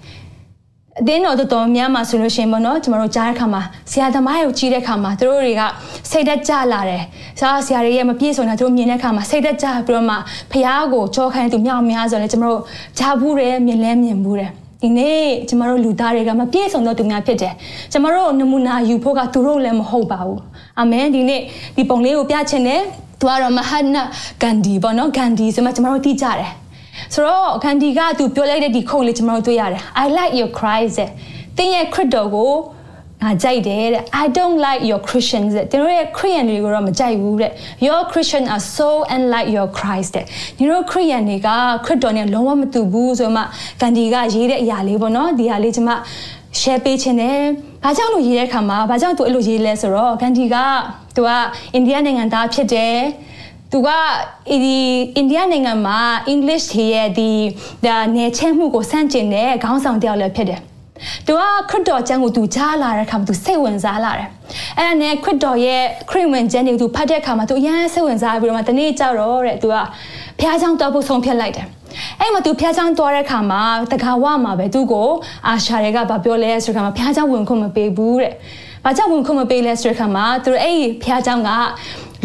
အတင်းတော်တော်များမှာဆိုလို့ရှိရင်ပေါ့နော်ကျမတို့ကြားတဲ့ခါမှာဆရာသမားတွေကိုကြီးတဲ့ခါမှာသူတို့တွေကစိတ်သက်ကြလာတယ်။ဆရာဆရာတွေရဲ့မပြည့်စုံတာသူတို့မြင်တဲ့ခါမှာစိတ်သက်ကြပြီးတော့မှဖះကိုကြောခိုင်းသူမြောက်များဆိုတော့ကျမတို့ကြားဘူးတယ်မြင်လဲမြင်ဘူးတယ်။ ဒီနေ့ကျမတို့လူသားတွေကမပြည့်စုံသောသူများဖြစ်တယ်ကျမတို့နမူနာယူဖို့ကသူတို့လည်းမဟုတ်ပါဘူးအာမင်ဒီနေ့ဒီပုံလေးကိုပြချင်တယ်သူကတော့မဟတ်နာဂန်ဒီပေါ့နော်ဂန်ဒီဆိုမှကျမတို့သိကြတယ်ဆိုတော့ဂန်ဒီကသူပြောလိုက်တဲ့ဒီခုတ်လေးကျမတို့တွေ့ရတယ် I like your cries တဲ့တင်းရဲ့ခရစ်တော်ကို ငါကြိုက်တယ်တဲ့ I don't like your Christians တဲ့တို့ရဲ့ Christian တွေကိုတော့မကြိုက်ဘူးတဲ့ Your Christian are so unlike your Christ တဲ့ဒီတို့ Christian တွေကခရစ်တော်နဲ့လုံးဝမတူဘူးဆိုမှဂန္ဒီကရေးတဲ့အရာလေးပေါ့နော်ဒီဟာလေးကျွန်မ share ပေးခြင်းတယ်။ဘာကြောင့်လို့ရေးတဲ့အခါမှာဘာကြောင့်သူအဲ့လိုရေးလဲဆိုတော့ဂန္ဒီကသူကအိန္ဒိယနိုင်ငံသားဖြစ်တယ်သူကဒီအိန္ဒိယနိုင်ငံမှာ English ရဲ့ဒီဒါနယ်ချဲမှုကိုစန့်ကျင်တဲ့ခေါင်းဆောင်တယောက်လည်းဖြစ်တယ် သူကခရစ်တော်ကျမ်းကိုသူကြားလာတဲ့အခါမှာသူစိတ်ဝင်စားလာတယ်။အဲ့ဒါနဲ့ခရစ်တော်ရဲ့ခရစ်ဝင်ကျမ်းတွေကိုသူဖတ်တဲ့အခါမှာသူအရင်စိတ်ဝင်စားပြီးတော့မှတနေ့ကြောက်တော့တဲ့သူကဘုရားကျောင်းတောက်ဖို့ဆုံးဖြတ်လိုက်တယ်။အဲ့မှာသူဘုရားကျောင်းသွားတဲ့အခါမှာတခါဝမှာပဲသူ့ကိုအာရှာတွေကဗာပြောလဲဆိုတဲ့အခါမှာဘုရားကျောင်းဝင်ခွင့်မပေးဘူးတဲ့။ဘာကြောင့်ဝင်ခွင့်မပေးလဲဆိုတဲ့အခါမှာသူတို့အဲ့ဒီဘုရားကျောင်းက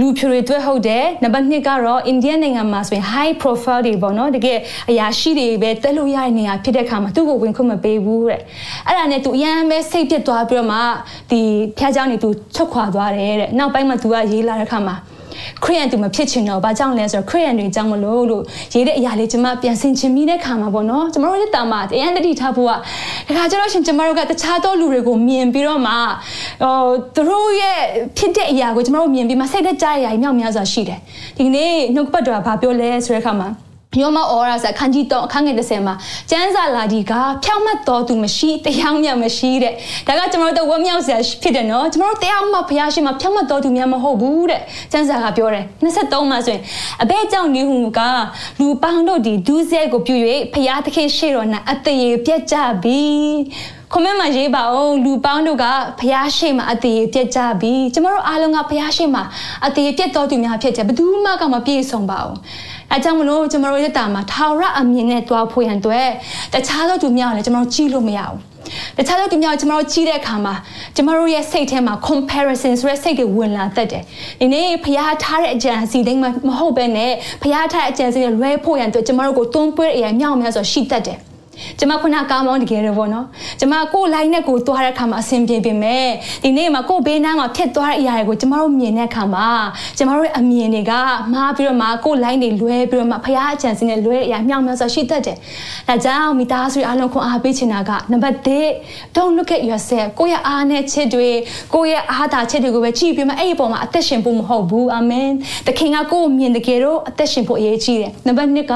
လူဖြူတွေတွေ့ဟုတ်တယ်နံပါတ်2ကတော့အိန္ဒိယနိုင်ငံမှာဆိုရင် high profile တွေပေါ့နော်တကယ်အရာရှိတွေပဲတက်လို့ရတဲ့နေရာဖြစ်တဲ့အခါမှာသူ့ကိုဝင်ခွင့်မပေးဘူးတဲ့အဲ့ဒါနဲ့သူအရန်ပဲစိတ်ပြစ်သွားပြီးတော့မှဒီဖျားเจ้าနေသူချုပ်ခွာသွားတယ်တဲ့နောက်ပိုင်းမှာသူကရေးလာတဲ့အခါမှာ ခရိယန်တူမဖြစ်ချင်တော့ဘာကြောင့်လဲဆိုတော့ခရိယန်တွေကြောင့်မလို့လို့ရေးတဲ့အရာလေးကျွန်မပြန်ဆင်ချင်မိတဲ့ခါမှာပေါ့နော်ကျွန်တော်တို့တာမှာအရန်တတိထားဖို့ကဒါခါကျတော့ရှင်ကျွန်တော်တို့ကတခြားသောလူတွေကိုမြင်ပြီးတော့မှဟိုသူတို့ရဲ့ဖြစ်တဲ့အရာကိုကျွန်တော်တို့မြင်ပြီးမှစိတ်သက်ကြတဲ့အရာကြီးမြောက်များစွာရှိတယ်ဒီနေ့နှုတ်ပတ်တော်ကဘာပြောလဲဆိုတဲ့အခါမှာ ယောမဩရာဆိုခန်းကြီးတော့အခန်းငယ်30မှာကျမ်းစာလာဒီကဖြောင့်မတ်တော်သူမရှိတရားမြတ်မရှိတဲ့ဒါကကျွန်တော်တို့ဝမ်းမြောက်စရာဖြစ်တယ်နော်ကျွန်တော်တို့တရားမှဘုရားရှိခိုးဖြောင့်မတ်တော်သူများမဟုတ်ဘူးတဲ့ကျမ်းစာကပြောတယ်23မှာဆိုရင်အဘဲကြောင့်နေဟုကလူပေါင်းတို့ဒီဒူးစဲကိုပြု၍ဘုရားသခင်ရှေ့တော်၌အသေးပြက်ကြပြီခွန်မမှာရေးပါအောင်လူပေါင်းတို့ကဖျားရှိမှအသေးပြက်ကြပြီကျမတို့အားလုံးကဖျားရှိမှအသေးပြက်တော်သူများဖြစ်ကြဘယ်သူမှကမပြေဆုံးပါဘူး အဲကြောင့်မလို့ကျမတို့ရဲ့တာမှာထာဝရအမြင်နဲ့တွားဖို့ရန်အတွက်တခြားသောသူများလည်းကျမတို့ကြည့်လို့မရဘူးတခြားသောသူများကျမတို့ကြီးတဲ့အခါမှာကျမတို့ရဲ့စိတ်ထဲမှာ comparison ဆိုတဲ့စိတ်တွေဝင်လာတတ်တယ်။ဒီနေ့ဖရားထားတဲ့အကြံစီတိုင်းမဟုတ်ဘဲနဲ့ဖရားထားတဲ့အကြံစီတွေလွဲဖို့ရန်အတွက်ကျမတို့ကိုတွန်းပွေးတဲ့အရာမြောက်များစွာရှိတတ်တယ်။ ကျမခုနကားမောင်းတကယ်တော့ဗောနော်ကျမကို line နဲ့ကိုသွားတဲ့အခါမှာအဆင်ပြေပေမဲ့ဒီနေ့မှာကိုဘေးနားမှာဖြစ်သွားတဲ့အရာတွေကိုကျမတို့မြင်တဲ့အခါမှာကျမတို့ရဲ့အမြင်တွေကမှားပြီးတော့မှကို line တွေလွဲပြီးတော့မှဖရားအချန်စင်းနဲ့လွဲတဲ့အရာမြောက်များစွာရှိတတ်တယ်ဒါကြောင့်မိသားစုအားလုံးခွန်အားပေးချင်တာကနံပါတ်1 don't look at yourself ကိုယ့်ရဲ့အားနဲ့ချစ်တွေကိုယ့်ရဲ့အားသာချစ်တွေကိုပဲကြည့်ပြီးမှအဲ့ဒီပုံမှာအသက်ရှင်ဖို့မဟုတ်ဘူးအာမင်သခင်ကကိုယ်မြင်တကယ်တော့အသက်ရှင်ဖို့အရေးကြီးတယ်နံပါတ်2က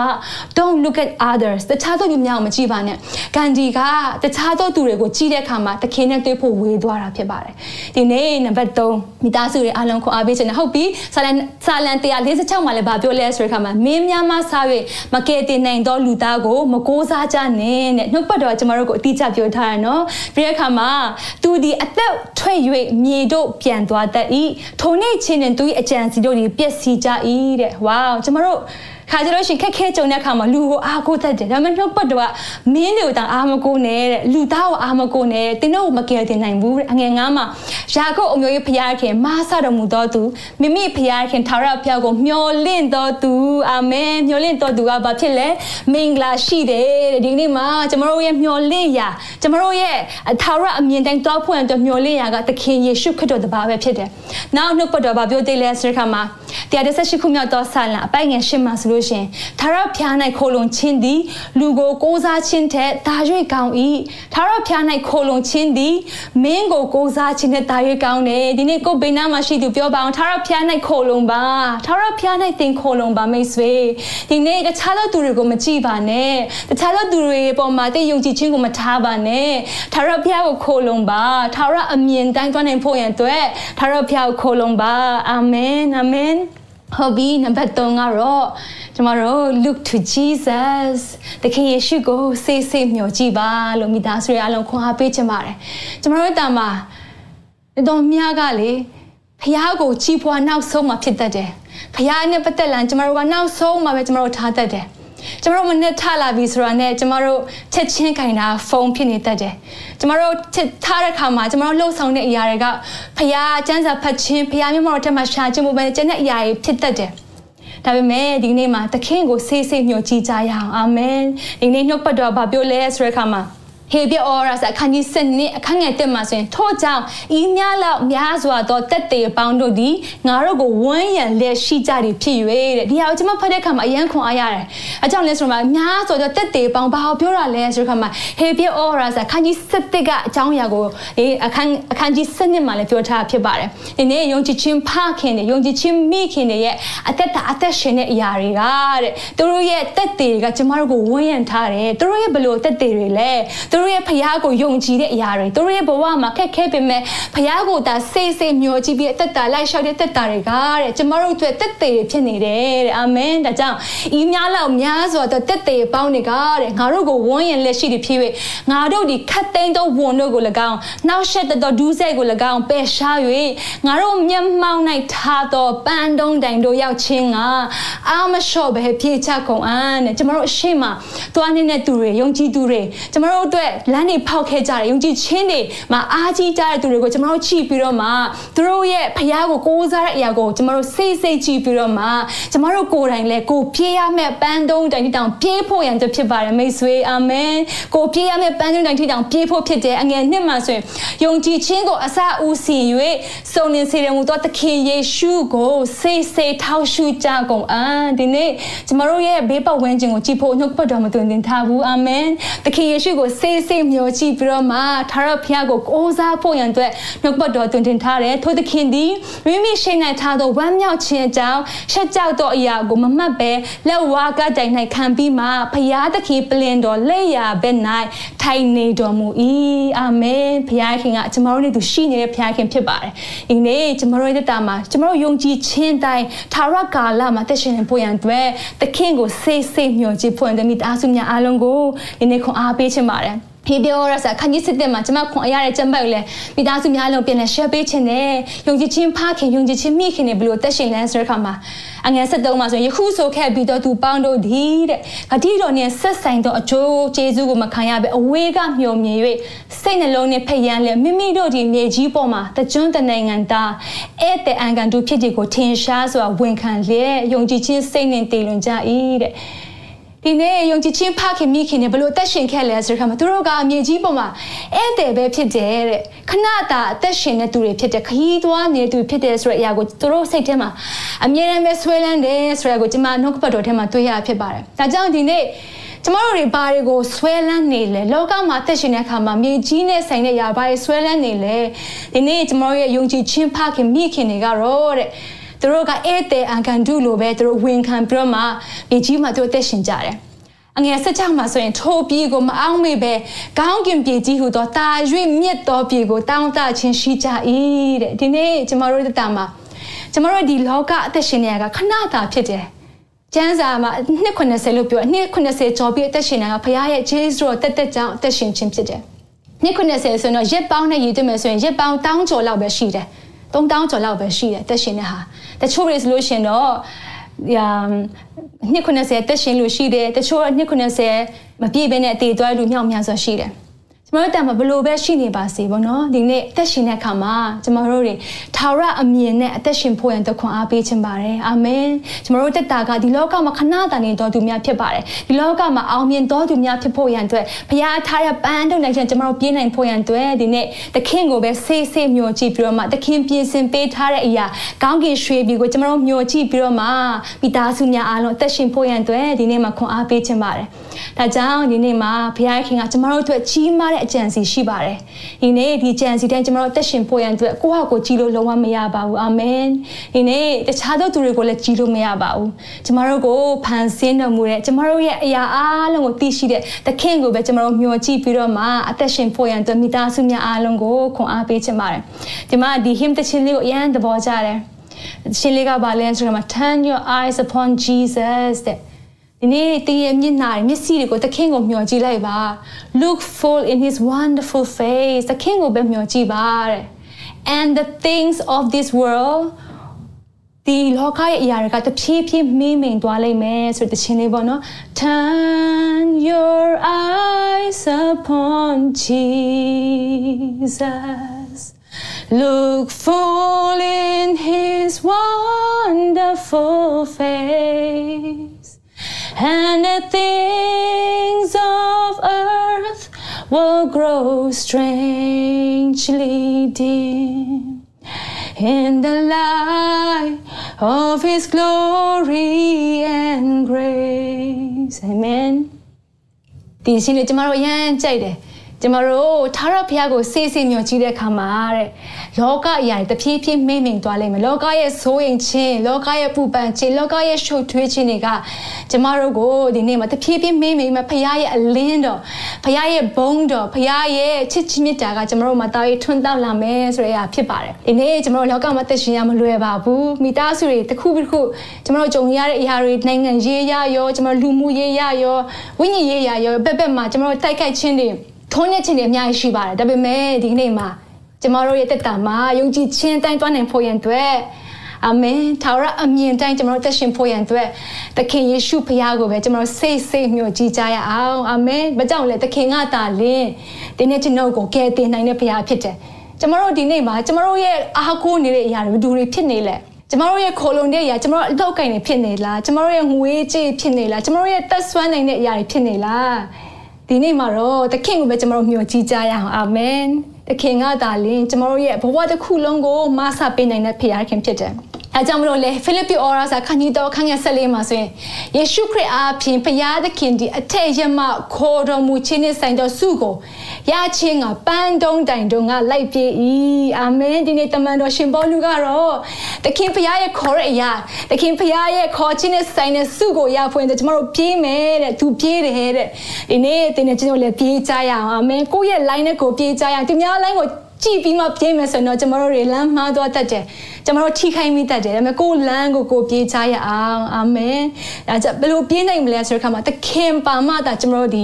don't look at others တခြားသူတွေများမကြည့်ပါနဲ့ဂန်ဒီကတခြားသောသူတွေကိုကြီးတဲ့အခါမှာတခင်နဲ့တွေ့ဖို့ဝေးသွားတာဖြစ်ပါတယ်ဒီနေ့နံပါတ်3မိသားစုတွေအားလုံးခွန်အားပေးခြင်းနဲ့ဟုတ်ပြီဆာလန်ဆာလန်146မှာလည်းဗာပြောလဲဆိုတဲ့အခါမှာမင်းများမှစား၍မကယ်တင်နိုင်သောလူသားကိုမကိုးစားကြနဲ့တဲ့နှုတ်ပတ်တော်ကျမတို့ကိုအတိအကျပြောထားရနော်ပြီးတဲ့အခါမှာသူဒီအသက်ထွက်၍မြေတို့ပြန်သွားတတ်၏ထိုနေ့ချင်းနဲ့သူ၏အကြံစီတို့ဒီပျက်စီးကြ၏တဲ့ဝေါကျမတို့ ခါကြလို့ရှိရင်ခက်ခဲကြုံတဲ့အခါမှာလူကိုအားကိုးတတ်တယ်ဒါပေမဲ့နှုတ်ပတ်တော်ကမင်းတွေကိုတောင်အားမကိုးနဲ့တဲ့လူသားကိုအားမကိုးနဲ့တင်းတို့ကိုမကယ်တင်နိုင်ဘူးတဲ့အငယ်ငါးမှာယာကုပ်အမျိုးကြီးဖျားခင်မာဆတော်မူတော်သူမိမိဖျားခင်ထာဝရဘုရားကိုမျှော်လင့်တော်သူအာမင်မျှော်လင့်တော်သူကဘာဖြစ်လဲမင်္ဂလာရှိတယ်တဲ့ဒီနေ့မှာကျွန်တော်တို့ရဲ့မျှော်လင့်ရာကျွန်တော်တို့ရဲ့ထာဝရအမြင်တိုင်းတောက်ဖွင့်အတွက်မျှော်လင့်ရာကသခင်ယေရှုခရစ်တော်တပါးပဲဖြစ်တယ်နောက်နှုတ်ပတ်တော်ဘာပြောသေးလဲဆိုတဲ့အခါမှာတရားတစ်ဆက်ရှိခုမြောက်သောဆာလံအပိုင်ငယ်ရှင်းမှာဆိုလို့ရှင်သာရဖျား၌ခိုလုံခြင်းသည်လူကိုကိုးစားခြင်းထက်ဒါ၍ကောင်း၏သာရဖျား၌ခိုလုံခြင်းသည်မင်းကိုကိုးစားခြင်းထက်ဒါ၍ကောင်းတယ်ဒီနေ့ကိုဘေးနားမှာရှိသူပြောပါအောင်သာရဖျား၌ခိုလုံပါသာရဖျား၌သင်ခိုလုံပါမိတ်ဆွေဒီနေ့တခြားသောသူတွေကိုမကြည့်ပါနဲ့တခြားသောသူတွေပေါ်မှာတည်ယုံကြည်ခြင်းကိုမထားပါနဲ့သာရဖျားကိုခိုလုံပါသာရအမြင်တိုင်းသွားနိုင်ဖို့ရန်အတွက်သာရဖျားကိုခိုလုံပါအာမင်အာမင်ဟုတ်ပြီနံပါတ်3ကတော့ ကျမတို့ look to Jesus တခင်ယေရှုကိုစေးစေးမျှော်ကြည့်ပါလို့မိသားစုတွေအားလုံးခွန်အားပေးချင်ပါတယ်ကျမတို့တာမှာတော်များကလေဖះကိုချီးပွားနောက်ဆုံးမှဖြစ်တတ်တယ်ဖះနဲ့ပတ်သက်လာကျမတို့ကနောက်ဆုံးမှပဲကျမတို့ထားတတ်တယ်ကျမတို့မနဲ့ထလာပြီဆိုတာနဲ့ကျမတို့ချက်ချင်းခိုင်တာဖုန်းဖြစ်နေတတ်တယ်ကျမတို့ချက်ထားတဲ့ခါမှာကျမတို့လှုပ်ဆောင်တဲ့အရာတွေကဖះကျန်းစာဖတ်ခြင်းဖះမျက်မှောက်ထက်မှရှာခြင်းမပဲကျန်တဲ့အရာတွေဖြစ်တတ်တယ် ဒါပေမဲ့ဒီနေ့မှာသခင်ကိုဆေးဆေးညှို့ကြည့်ကြရအောင်အာမင်ဒီနေ့နှုတ်ပတ်တော်ဘာပြောလဲဆိုတဲ့အခါမှာ ဟေပြအော်ရာစအခန်းကြီးစနစ်အခန်းငယ်တက်မှာဆိုရင်ထို့ကြောင့်ဤများလောက်များစွာသောတက်တေပေါင်းတို့သည်ငါတို့ကိုဝန်းရံလက်ရှိကြသည်ဖြစ်၍တဲ့ဒီဟာကိုကျွန်မဖတ်တဲ့အခါမှာအယံခွန်အားရတယ်အကြောင်းလဲဆိုတော့များစွာသောတက်တေပေါင်းဘာကိုပြောတာလဲဆိုတဲ့အခါမှာဟေပြအော်ရာစအခန်းကြီးစတစ်ကအကြောင်းအရာကိုဒီအခန်းအခန်းကြီးစနစ်မှာလည်းပြောထားဖြစ်ပါတယ်ဒီနေ့ယုံကြည်ခြင်းဖခင်တွေယုံကြည်ခြင်းမိခင်တွေရဲ့အသက်တာအသက်ရှင်တဲ့အရာတွေကတဲ့သူတို့ရဲ့တက်တေတွေကကျွန်မတို့ကိုဝန်းရံထားတယ်သူတို့ရဲ့ဘလို့တက်တေတွေလဲသူသူတို့ရဲ့ဖခင်ကိုယုံကြည်တဲ့အရာတွေသူတို့ရဲ့ဘဝမှာခက်ခဲပေမဲ့ဖခင်ကိုဒါစိတ်စိတ်မျှော်ကြည့်ပြီးအသက်တာလိုက်လျှောက်တဲ့သက်တာတွေကတဲ့ကျမတို့အတွက်တက်သေးဖြစ်နေတယ်တဲ့အာမင်ဒါကြောင့်ဤများလောက်များစွာသောတက်သေးပေါင်းတွေကတဲ့ငါတို့ကိုဝန်းရင်လက်ရှိတွေဖြစ်၍ငါတို့ဒီခတ်သိမ်းသောဝန်တို့ကို၎င်းနောက်ဆက်သောဒူးစိတ်ကို၎င်းပယ်ရှား၍ငါတို့မျက်မှောက်၌ထားသောပန်းတုံးတိုင်တို့ရောက်ခြင်းကအာမလျှော့ပဲပြေချကုန်အံ့တဲ့ကျမတို့အရှိမသွားနေတဲ့သူတွေယုံကြည်သူတွေကျမတို့အတွက်လမ်းတွေဖောက်ခဲ့ကြတယ်ယုံကြည်ခြင်းတွေမှာအားကြီးကြတဲ့သူတွေကိုကျမတို့ချီပြီးတော့မှသူတို့ရဲ့ဖခင်ကိုကိုးစားတဲ့အရာကိုကျမတို့စိတ်စိတ်ကြည့်ပြီးတော့မှကျမတို့ကိုယ်တိုင်လည်းကိုပြေးရမယ့်ပန်းတုံးတိုင်တောင်ပြေးဖို့ရန်ဖြစ်ပါတယ်မိတ်ဆွေအာမင်ကိုပြေးရမယ့်ပန်းတုံးတိုင်တောင်ပြေးဖို့ဖြစ်တယ်အငယ်နှစ်မှာဆိုရင်ယုံကြည်ခြင်းကိုအစဦးစီ၍စုံလင်စေရမူသောသခင်ယေရှုကိုစိတ်စိတ်ထောက်ရှုကြကုန်အံဒီနေ့ကျမတို့ရဲ့ဘေးပတ်ဝန်းကျင်ကိုကြည့်ဖို့နှုတ်ပတ်တော်မသွန်သင်ထားဘူးအာမင်သခင်ယေရှုကိုစိတ်စိတ်မျှော်ကြည့်ပြီးတော့မှထာဝရဘုရားကိုကိုးစားဖို့ရန်အတွက်နှုတ်ပတ်တော်သွန်သင်ထားတယ်ထိုသခင်သည်မိမိရှိန်၌ထားသောဝမ်းမြောက်ခြင်းအကြောင်းရှက်ကြောက်သောအရာကိုမမှတ်ပဲလက်ဝါးကတိုင်၌ခံပြီးမှဘုရားသခင်ပလင်တော်လက်ရာဘက်၌ထိုင်နေတော်မူ၏အာမင်ဘုရားခင်ကကျမတို့နဲ့သူရှိနေတဲ့ဘုရားခင်ဖြစ်ပါတယ်ဒီနေ့ကျမတို့ရဲ့တာမှာကျမတို့ယုံကြည်ခြင်းတိုင်းထာဝရကာလမှာတက်ရှင်နေဖို့ရန်အတွက်သခင်ကိုစိတ်စိတ်မျှော်ကြည့်ဖို့ရန်မိသားစုများအားလုံးကိုဒီနေ့ခွန်အားပေးချင်ပါတယ် ဖေပြောရစခန်းကြီးစစ်တဲ့မှာကျမခွန်အရတဲ့ကျမ်းပတ်လေမိသားစုများလုံးပြန်လဲ share ပေးခြင်းနဲ့ယုံကြည်ခြင်းဖခင်ယုံကြည်ခြင်းမိခင်တွေဘလို့တက်ရှင်လဲဆိုတဲ့အခါမှာအငယ်73မှာဆိုရင်ယခုဆိုခဲ့ပြီးတော့သူပေါင်းတို့ဒီတဲ့ဂတိတော်နဲ့ဆက်ဆိုင်သောအကျိုးကျေးဇူးကိုမခံရဘဲအဝေးကမျှော်မြင်၍စိတ်နှလုံးနဲ့ဖျက်လဲမိမိတို့ဒီမြေကြီးပေါ်မှာတကျွန်းတနိုင်ငံသားဧည့်သည်အံကန်တို့ဖြစ်တဲ့ကိုထင်ရှားစွာဝန်ခံလျက်ယုံကြည်ခြင်းစိတ်နဲ့တည်လွန်ကြ၏တဲ့ ဒီနေ့ယုံကြည်ခြင်းဖခင်မိခင်တွေဘလို့အသက်ရှင်ခဲ့လဲဆိုတဲ့အခါမှာသူတို့ကအမြေကြီးပေါ်မှာဧည့်သည်ပဲဖြစ်တယ်တဲ့ခဏတာအသက်ရှင်တဲ့သူတွေဖြစ်တယ်ခရီးသွားနေတဲ့သူဖြစ်တယ်ဆိုတဲ့အရာကိုသူတို့စိတ်ထဲမှာအမြဲတမ်းပဲဆွဲလန်းတယ်ဆိုတဲ့အကိုကျွန်မနှုတ်ကပတ်တော်ထဲမှာတွေ့ရဖြစ်ပါတယ်ဒါကြောင့်ဒီနေ့ကျမတို့တွေဘာတွေကိုဆွဲလန်းနေလဲလောကမှာသက်ရှင်တဲ့အခါမှာမြေကြီးနဲ့ဆိုင်တဲ့ຢာဘာတွေဆွဲလန်းနေလဲဒီနေ့ကျမတို့ရဲ့ယုံကြည်ခြင်းဖခင်မိခင်တွေကတော့တဲ့ သူတို့ကဧည့်သည်အံကန်ဒုလိုပဲသူတို့ဝန်ခံပြီးတော့မှမြေကြီးမှာသူတို့သက်ရှင်ကြတယ်အငယ်ဆက်ချမှာဆိုရင်ထိုပြည်ကိုမအောင်မေပဲကောင်းကင်ပြည်ကြီးဟူသောတာ၍မြင့်သောပြည်ကိုတောင်းတခြင်းရှိကြ၏တဲ့ဒီနေ့ကျမတို့တာမှာကျမတို့ဒီလောကအသက်ရှင်နေရကခဏတာဖြစ်တယ်ကျမ်းစာမှာနှစ်90လို့ပြောနှစ်90ကျော်ပြီးအသက်ရှင်နေတာကဘုရားရဲ့ဂျေဇုတော်တက်တက်ကြောင့်အသက်ရှင်ခြင်းဖြစ်တယ်နှစ်90ဆိုရင်တော့ရက်ပေါင်းနဲ့ရည်သွင်းမယ်ဆိုရင်ရက်ပေါင်းတောင်းကျော်လောက်ပဲရှိတယ် 3000ကျော်လောက်ပဲရှိတယ်တက်ရှင်တဲ့ဟာတချို့တွေဆိုလို့ရှင်တော့ယာနှစ်90တက်ရှင်လို့ရှိတယ်တချို့နှစ်90မပြည့်ဘဲနဲ့အသေးသွားလူမြောက်များစွာရှိတယ် ကျမတို့တံမှာဘလို့ပဲရှိနေပါစေပေါ့နော်ဒီနေ့အသက်ရှင်တဲ့အခါမှာကျမတို့တွေထာဝရအမြင်နဲ့အသက်ရှင်ဖို့ရန်တခွန်အားပေးခြင်းပါတယ်အာမင်ကျမတို့တက်တာကဒီလောကမှာခဏတာနေတော်သူများဖြစ်ပါတယ်ဒီလောကမှာအောင်မြင်တော်သူများဖြစ်ဖို့ရန်အတွက်ဘုရားထားတဲ့ပန်းတုံနိုင်ခြင်းကျမတို့ပြင်းနိုင်ဖို့ရန်အတွက်ဒီနေ့သခင်ကိုပဲဆေးဆေးမျှော်ကြည့်ပြီးတော့မှသခင်ပြင်ဆင်ပေးထားတဲ့အရာကောင်းကင်ရွှေပြည်ကိုကျမတို့မျှော်ကြည့်ပြီးတော့မှမိသားစုများအားလုံးအသက်ရှင်ဖို့ရန်အတွက်ဒီနေ့မှာခွန်အားပေးခြင်းပါတယ်ဒါကြောင့်ဒီနေ့မှာဘုရားခင်ကကျမတို့အတွက်ကြီးမားတဲ့အကြံစီရှိပါတယ်။ဒီနေ့ဒီကြံစီတိုင်းကျမတို့အသက်ရှင်ဖို့ရန်အတွက်ကိုယ့်ဟာကိုယ်ကြည်လို့လုံးဝမရပါဘူး။အာမင်။ဒီနေ့တခြားသောသူတွေကိုလည်းကြည်လို့မရပါဘူး။ကျမတို့ကိုဖန်ဆင်းတော်မူတဲ့ကျမတို့ရဲ့အရာအားလုံးကိုသိရှိတဲ့သခင်ကိုပဲကျမတို့မျှော်ကြည့်ပြီးတော့မှအသက်ရှင်ဖို့ရန်အတွက်မိသားစုများအားလုံးကိုခွန်အားပေးချင်ပါတယ်။ဒီမှာဒီ hymn တခြင်းလေးကိုအရန်သဘောကျတယ်။ရှင်လေးကပါလဲဆိုတော့ turn your eyes upon Jesus တဲ့ ဒီနေ့တင်းရဲ့မျက်နှာမျက်စိတွေကိုသခင်ကိုမျှော်ကြည့်လိုက်ပါ look full in his wonderful face သခင်ကိုပဲမျှော်ကြည့်ပါတဲ့ and the things of this world ဒီလောကရဲ့အရာတွေကတဖြည်းဖြည်းမင်းမိန်သွားလိမ့်မယ်ဆိုတဲ့ချင်းလေးပေါ့နော် turn your eyes upon Jesus look full in his wonderful face and the things of earth will grow strangely dim in the light of his glory and grace amen ဒီရှင်လေးကျမတို့အရန်ကြိုက်တယ် ကျမတို့ထာဝရဘုရားကိုစေးစေးမျှော်ကြည့်တဲ့အခါမှာတဲ့လောကအရာတွေတဖြည်းဖြည်းမိမ့်မိန်သွားလိမ့်မယ်လောကရဲ့ဆိုးရင်ချင်းလောကရဲ့ပူပန်ခြင်းလောကရဲ့ရှုပ်ထွေးခြင်းတွေကကျမတို့ကိုဒီနေ့မှာတဖြည်းဖြည်းမိမ့်မိန်မှာဘုရားရဲ့အလင်းတော်ဘုရားရဲ့ဘုန်းတော်ဘုရားရဲ့ချစ်ချင်းမြတ်တာကကျမတို့မှာတာရေးထွန်းတောက်လာမယ်ဆိုတဲ့အရာဖြစ်ပါတယ်ဒီနေ့ကျမတို့လောကမှာသက်ရှင်ရမလွယ်ပါဘူးမိသားစုတွေတစ်ခုတစ်ခုကျမတို့ကြုံရတဲ့အရာတွေနိုင်ငံရေးရရောကျမတို့လူမှုရေးရရောဝိညာဉ်ရေးရရောဘက်ဘက်မှာကျမတို့တိုက်ခိုက်ခြင်းတွေ ထုံးတဲ့ခြင်းတွေအများကြီးရှိပါတယ်ဒါပေမဲ့ဒီနေ့မှာကျမတို့ရဲ့တက်တာမှာယုံကြည်ခြင်းတိုင်းသွားနိုင်ဖို့ရန်အတွက်အာမင်ထာဝရအမြင်တိုင်းကျွန်တော်တို့သက်ရှင်ဖို့ရန်အတွက်သခင်ယေရှုဖခင်ကိုပဲကျွန်တော်တို့စိတ်စိတ်မျိုးကြည်ကြရအောင်အာမင်ဘာကြောင့်လဲသခင်ကတာလင်းဒီနေ့ကျွန်တော်ကိုကယ်တင်နိုင်တဲ့ဖခင်ဖြစ်တယ်ကျွန်တော်တို့ဒီနေ့မှာကျွန်တော်တို့ရဲ့အားကိုးနေတဲ့အရာတွေဘယ်သူတွေဖြစ်နေလဲကျမတို့ရဲ့ခိုလုံတဲ့အရာကျမတို့အလောက်ကင်တွေဖြစ်နေလားကျမတို့ရဲ့ငွေကြေးဖြစ်နေလားကျမတို့ရဲ့သက်ဆွမ်းနိုင်တဲ့အရာတွေဖြစ်နေလား ဒီနေ့မှာတော့သခင်ကိုပဲကျွန်တော်တို့မျှော်ကြည့်ကြရအောင်အာမင်သခင်ကသာလင်ကျွန်တော်တို့ရဲ့ဘဝတစ်ခုလုံးကိုမဆပေးနိုင်တဲ့ဖခင်ဖြစ်တယ် အဲကြောင့်မလို့လေဖိလိပ္ပိဩရာစာခန်းကြီးတော်ခန်းငယ်ဆက်လေးမှာဆိုရင်ယေရှုခရစ်အားဖြင့်ဘုရားသခင်ဒီအထက်ရမခေါ်တော်မူခြင်းနဲ့ဆိုင်သောဆုကိုရခြင်းကပန်းတုံးတိုင်တုံးကလိုက်ပြေ၏အာမင်ဒီနေ့တမန်တော်ရှင်ပေါလုကတော့သခင်ဘုရားရဲ့ခေါ်တဲ့အရာသခင်ဘုရားရဲ့ခေါ်ခြင်းနဲ့ဆိုင်တဲ့ဆုကိုရဖွင့်တဲ့ကျွန်တော်တို့ပြေးမယ်တဲ့သူပြေးတယ်တဲ့ဒီနေ့တင်နေကျွန်တော်လည်းပြေးကြရအောင်အာမင်ကိုယ့်ရဲ့ line နဲ့ကိုပြေးကြရအောင်ဒီများ line ကို ကြည့်ပြီးမှပြေးမယ်ဆိုတော့ကျမတို့တွေလမ်းမှားသွားတတ်တယ်ကျမတို့ထိခိုက်မိတတ်တယ်ဒါပေမဲ့ကိုယ်လမ်းကိုကိုပြေးချရအောင်အာမင်ဒါကြောင့်ဘယ်လိုပြေးနိုင်မလဲဆိုတဲ့အခါမှာသခင်ပါမှသာကျမတို့ဒီ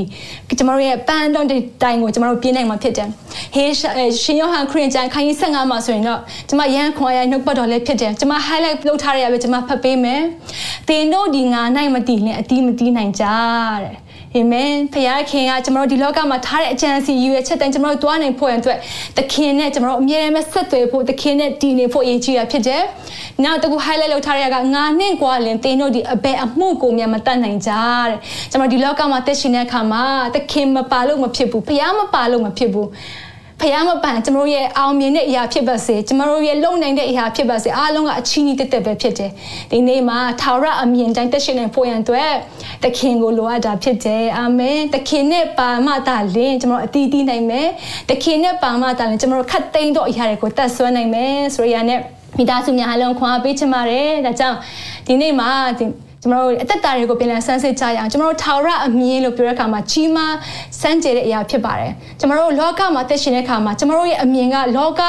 ကျမတို့ရဲ့ပန်းတော့တိုင်ကိုကျမတို့ပြေးနိုင်မှာဖြစ်တယ်ဟေးရှင်ယောဟန်ခရစ်ကျမ်းခန်းကြီး15မှာဆိုရင်တော့ကျမရန်ခွန်ရနှုတ်ပတ်တော်လည်းဖြစ်တယ်ကျမ highlight လုပ်ထားရရပဲကျမဖတ်ပေးမယ်သင်တို့ဒီငါနိုင်မတည်လင်အတီးမတီးနိုင်ကြတဲ့ အာမင်ဖခင်ကကျွန်တော်တို့ဒီလောကမှာထားတဲ့အကြံစီယူရချက်တိုင်းကျွန်တော်တို့တွားနိုင်ဖို့အတွက်သခင်နဲ့ကျွန်တော်တို့အမြဲတမ်းဆက်သွယ်ဖို့သခင်နဲ့တည်နေဖို့အရေးကြီးတာဖြစ်တယ်။နောက်တစ်ခု highlight လုပ်ထားရကငါနှင့်ကွာလင်တင်းတို့ဒီအဘယ်အမှုကိုမြတ်မတတ်နိုင်ကြတဲ့။ကျွန်တော်ဒီလောကမှာတက်ရှင်တဲ့အခါမှာသခင်မပါလို့မဖြစ်ဘူး။ဖခင်မပါလို့မဖြစ်ဘူး။ ဖះမပန်ကျွန်တော်ရဲ့အောင်မြင်တဲ့အရာဖြစ်ပါစေကျွန်တော်ရဲ့လုံနိုင်တဲ့အရာဖြစ်ပါစေအားလုံးကအချီးနီးတက်တက်ပဲဖြစ်တယ်ဒီနေ့မှာထာဝရအမြင်တိုင်းတက်ရှင်နိုင်ဖို့ရန်အတွက်သခင်ကိုလိုအပ်တာဖြစ်တယ်အာမင်သခင်နဲ့ပါမတာလင်းကျွန်တော်အတီးတီးနိုင်မယ်သခင်နဲ့ပါမတာလင်းကျွန်တော်ခတ်သိမ်းတော့အရာတွေကိုတတ်ဆွမ်းနိုင်မယ်ဆိုရရနဲ့မိသားစုများအလုံးခွန်အားပေးချင်ပါတယ်ဒါကြောင့်ဒီနေ့မှာ ကျမတို့အသက်တာတွေကိုပြန်လည်ဆန်းစစ်ကြရအောင်ကျမတို့ထာဝရအမြင်လို့ပြောတဲ့အခါမှာကြီးမားစမ်းကြတဲ့အရာဖြစ်ပါတယ်ကျမတို့လောကမှာသက်ရှင်တဲ့အခါမှာကျမတို့ရဲ့အမြင်ကလောက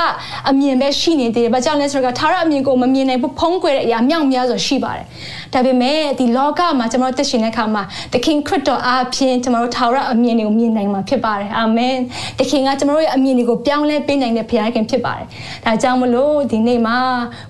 အမြင်ပဲရှိနေသေးတယ်။ဘာကြောင့်လဲဆိုတော့ထာဝရအမြင်ကိုမမြင်နိုင်ဘူးဖုံးကွယ်တဲ့အရာမြောက်များစွာရှိပါတယ်။ဒါပေမဲ့ဒီလောကမှာကျမတို့သက်ရှင်တဲ့အခါမှာသခင်ခရစ်တော်အားဖြင့်ကျမတို့ထာဝရအမြင်တွေကိုမြင်နိုင်မှာဖြစ်ပါတယ်။အာမင်။သခင်ကကျမတို့ရဲ့အမြင်တွေကိုပြောင်းလဲပေးနိုင်တဲ့ဘုရားခင်ဖြစ်ပါတယ်။ဒါကြောင့်မလို့ဒီနေ့မှာ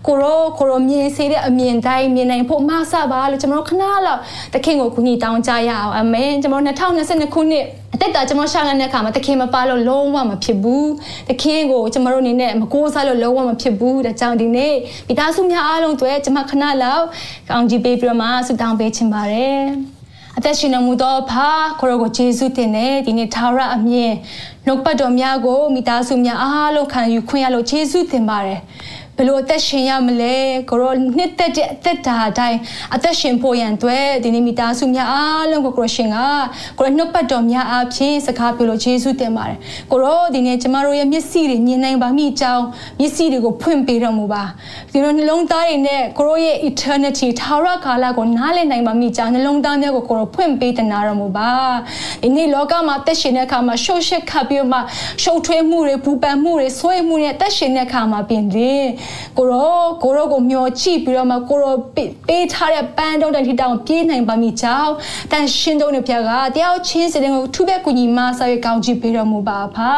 ကိုရောကိုရောမြင်စေတဲ့အမြင်တိုင်းမြင်နိုင်ဖို့မဆပါလို့ကျမတို့ခဏလောက်သခင်ကိုကူညီတောင်းကြရအောင်အာမင်ကျွန်တော်2022ခုနှစ်အသက်တာကျွန်တော်ရှာငတ်တဲ့အခါမှာသခင်မပါလို့လုံးဝမဖြစ်ဘူးသခင်ကိုကျွန်တော်တို့အနေနဲ့မကိုးစားလို့လုံးဝမဖြစ်ဘူးဒါကြောင့်ဒီနေ့မိသားစုများအားလုံးတွေ့ကျွန်မခဏလောက်ကောင်းကြီးပေးပြီးတော့မှဆုတောင်းပေးချင်ပါတယ်အသက်ရှင်နေမှုတော့ဖာကိုရောကိုယေရှုတင်တဲ့ဒီနေ့ထာဝရအမြင်နှုတ်ပတ်တော်များကိုမိသားစုများအားလုံးခံယူခွင့်ရလို့ယေရှုတင်ပါတယ် ဘယ်လိုအသက်ရှင်ရမလဲကိုရောနှစ်သက်တဲ့အသက်တာအတိုင်းအသက်ရှင်ဖို့ရန်အတွက်ဒီနေ့မိသားစုများအားလုံးကိုကိုရရှင်ကကိုရနှုတ်ပတ်တော်များအားဖြင့်စကားပြောလို့ယေရှုတင်ပါတယ်ကိုရောဒီနေ့ကျမတို့ရဲ့မျက်စိတွေမြင်နိုင်ပါမိကြောင်းမျက်စိတွေကိုဖွင့်ပေးတော်မူပါဒီလိုနှလုံးသားတွေနဲ့ကိုရောရဲ့ eternity ထာဝရကာလကိုနားလည်နိုင်ပါမိကြောင်းနှလုံးသားများကိုကိုရောဖွင့်ပေးတနာတော်မူပါဒီနေ့လောကမှာသက်ရှင်တဲ့အခါမှာရှုပ်ရှက်ခတ်ပြီးမှရှုပ်ထွေးမှုတွေပူပန်မှုတွေဆွေးမှုတွေသက်ရှင်တဲ့အခါမှာပြင်လေကိုရောကိုရောကိုမျောချိပြီးတော့မှကိုရောပေးထားတဲ့ပန်းတုံးတိုင်ထီတောင်ပြေးနိုင်ပါမိကြောင်းတန်ရှင်းတုံးတဲ့ဖျားကတယောက်ချင်းစတဲ့ကိုထူးပဲကူညီမဆာရကောင်းကြည့်ပေးတော်မူပါဖာ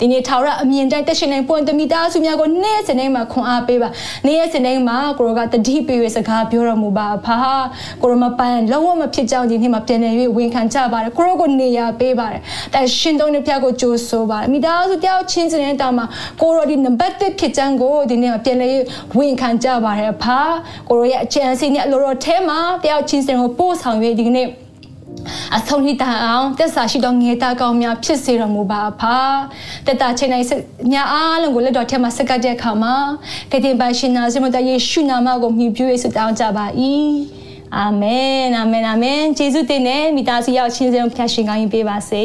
ဒီနေ့ထာဝရအမြင်တိုင်းတက်ရှင်နိုင်ပွင့်တမိသားစုများကိုနေ့စဉ်တိုင်းမှာခွန်အားပေးပါနေ့ရက်စဉ်တိုင်းမှာကိုရောကတတိပေးရစကားပြောတော်မူပါဖာကိုရောမပန်းလုံးဝမဖြစ်ကြောင်းဒီနေ့မှာပြန်နေ၍ဝန်ခံကြပါတယ်ကိုရောကိုနေရာပေးပါတယ်တန်ရှင်းတုံးတဲ့ဖျားကိုကြိုးဆိုပါတယ်မိသားစုတယောက်ချင်းစတဲ့တောင်မှာကိုရောဒီနံပါတ်1ဖြစ်ကြောင်းကိုဒီနေ့မှာပြန်နေဝန်ခံကြပါတယ်ဖာကိုရောရဲ့အကျဉ်းစီနဲ့အလိုတော်ထဲမှာတယောက်ချင်းစင်ကိုပို့ဆောင်၍ဒီကနေ့အဆုံးထိတန်အောင်တက်စာရှိသောငေတာကောင်းများဖြစ်စေတော်မူပါဖာတက်တာချိန်တိုင်းညာအားလုံးကိုလက်တော်ထဲမှာစက္ကပ်တဲ့အခါမှာကတိပါရှင်နာစမတယေရှုနာမကိုမြည်ပြည့်ဆုတောင်းကြပါ၏အာမင်အာမင်အာမင်ယေရှုတင်နဲ့မိသားစုရောက်ချင်းစင်ဖျားရှင်ကောင်းကြီးပေးပါစေ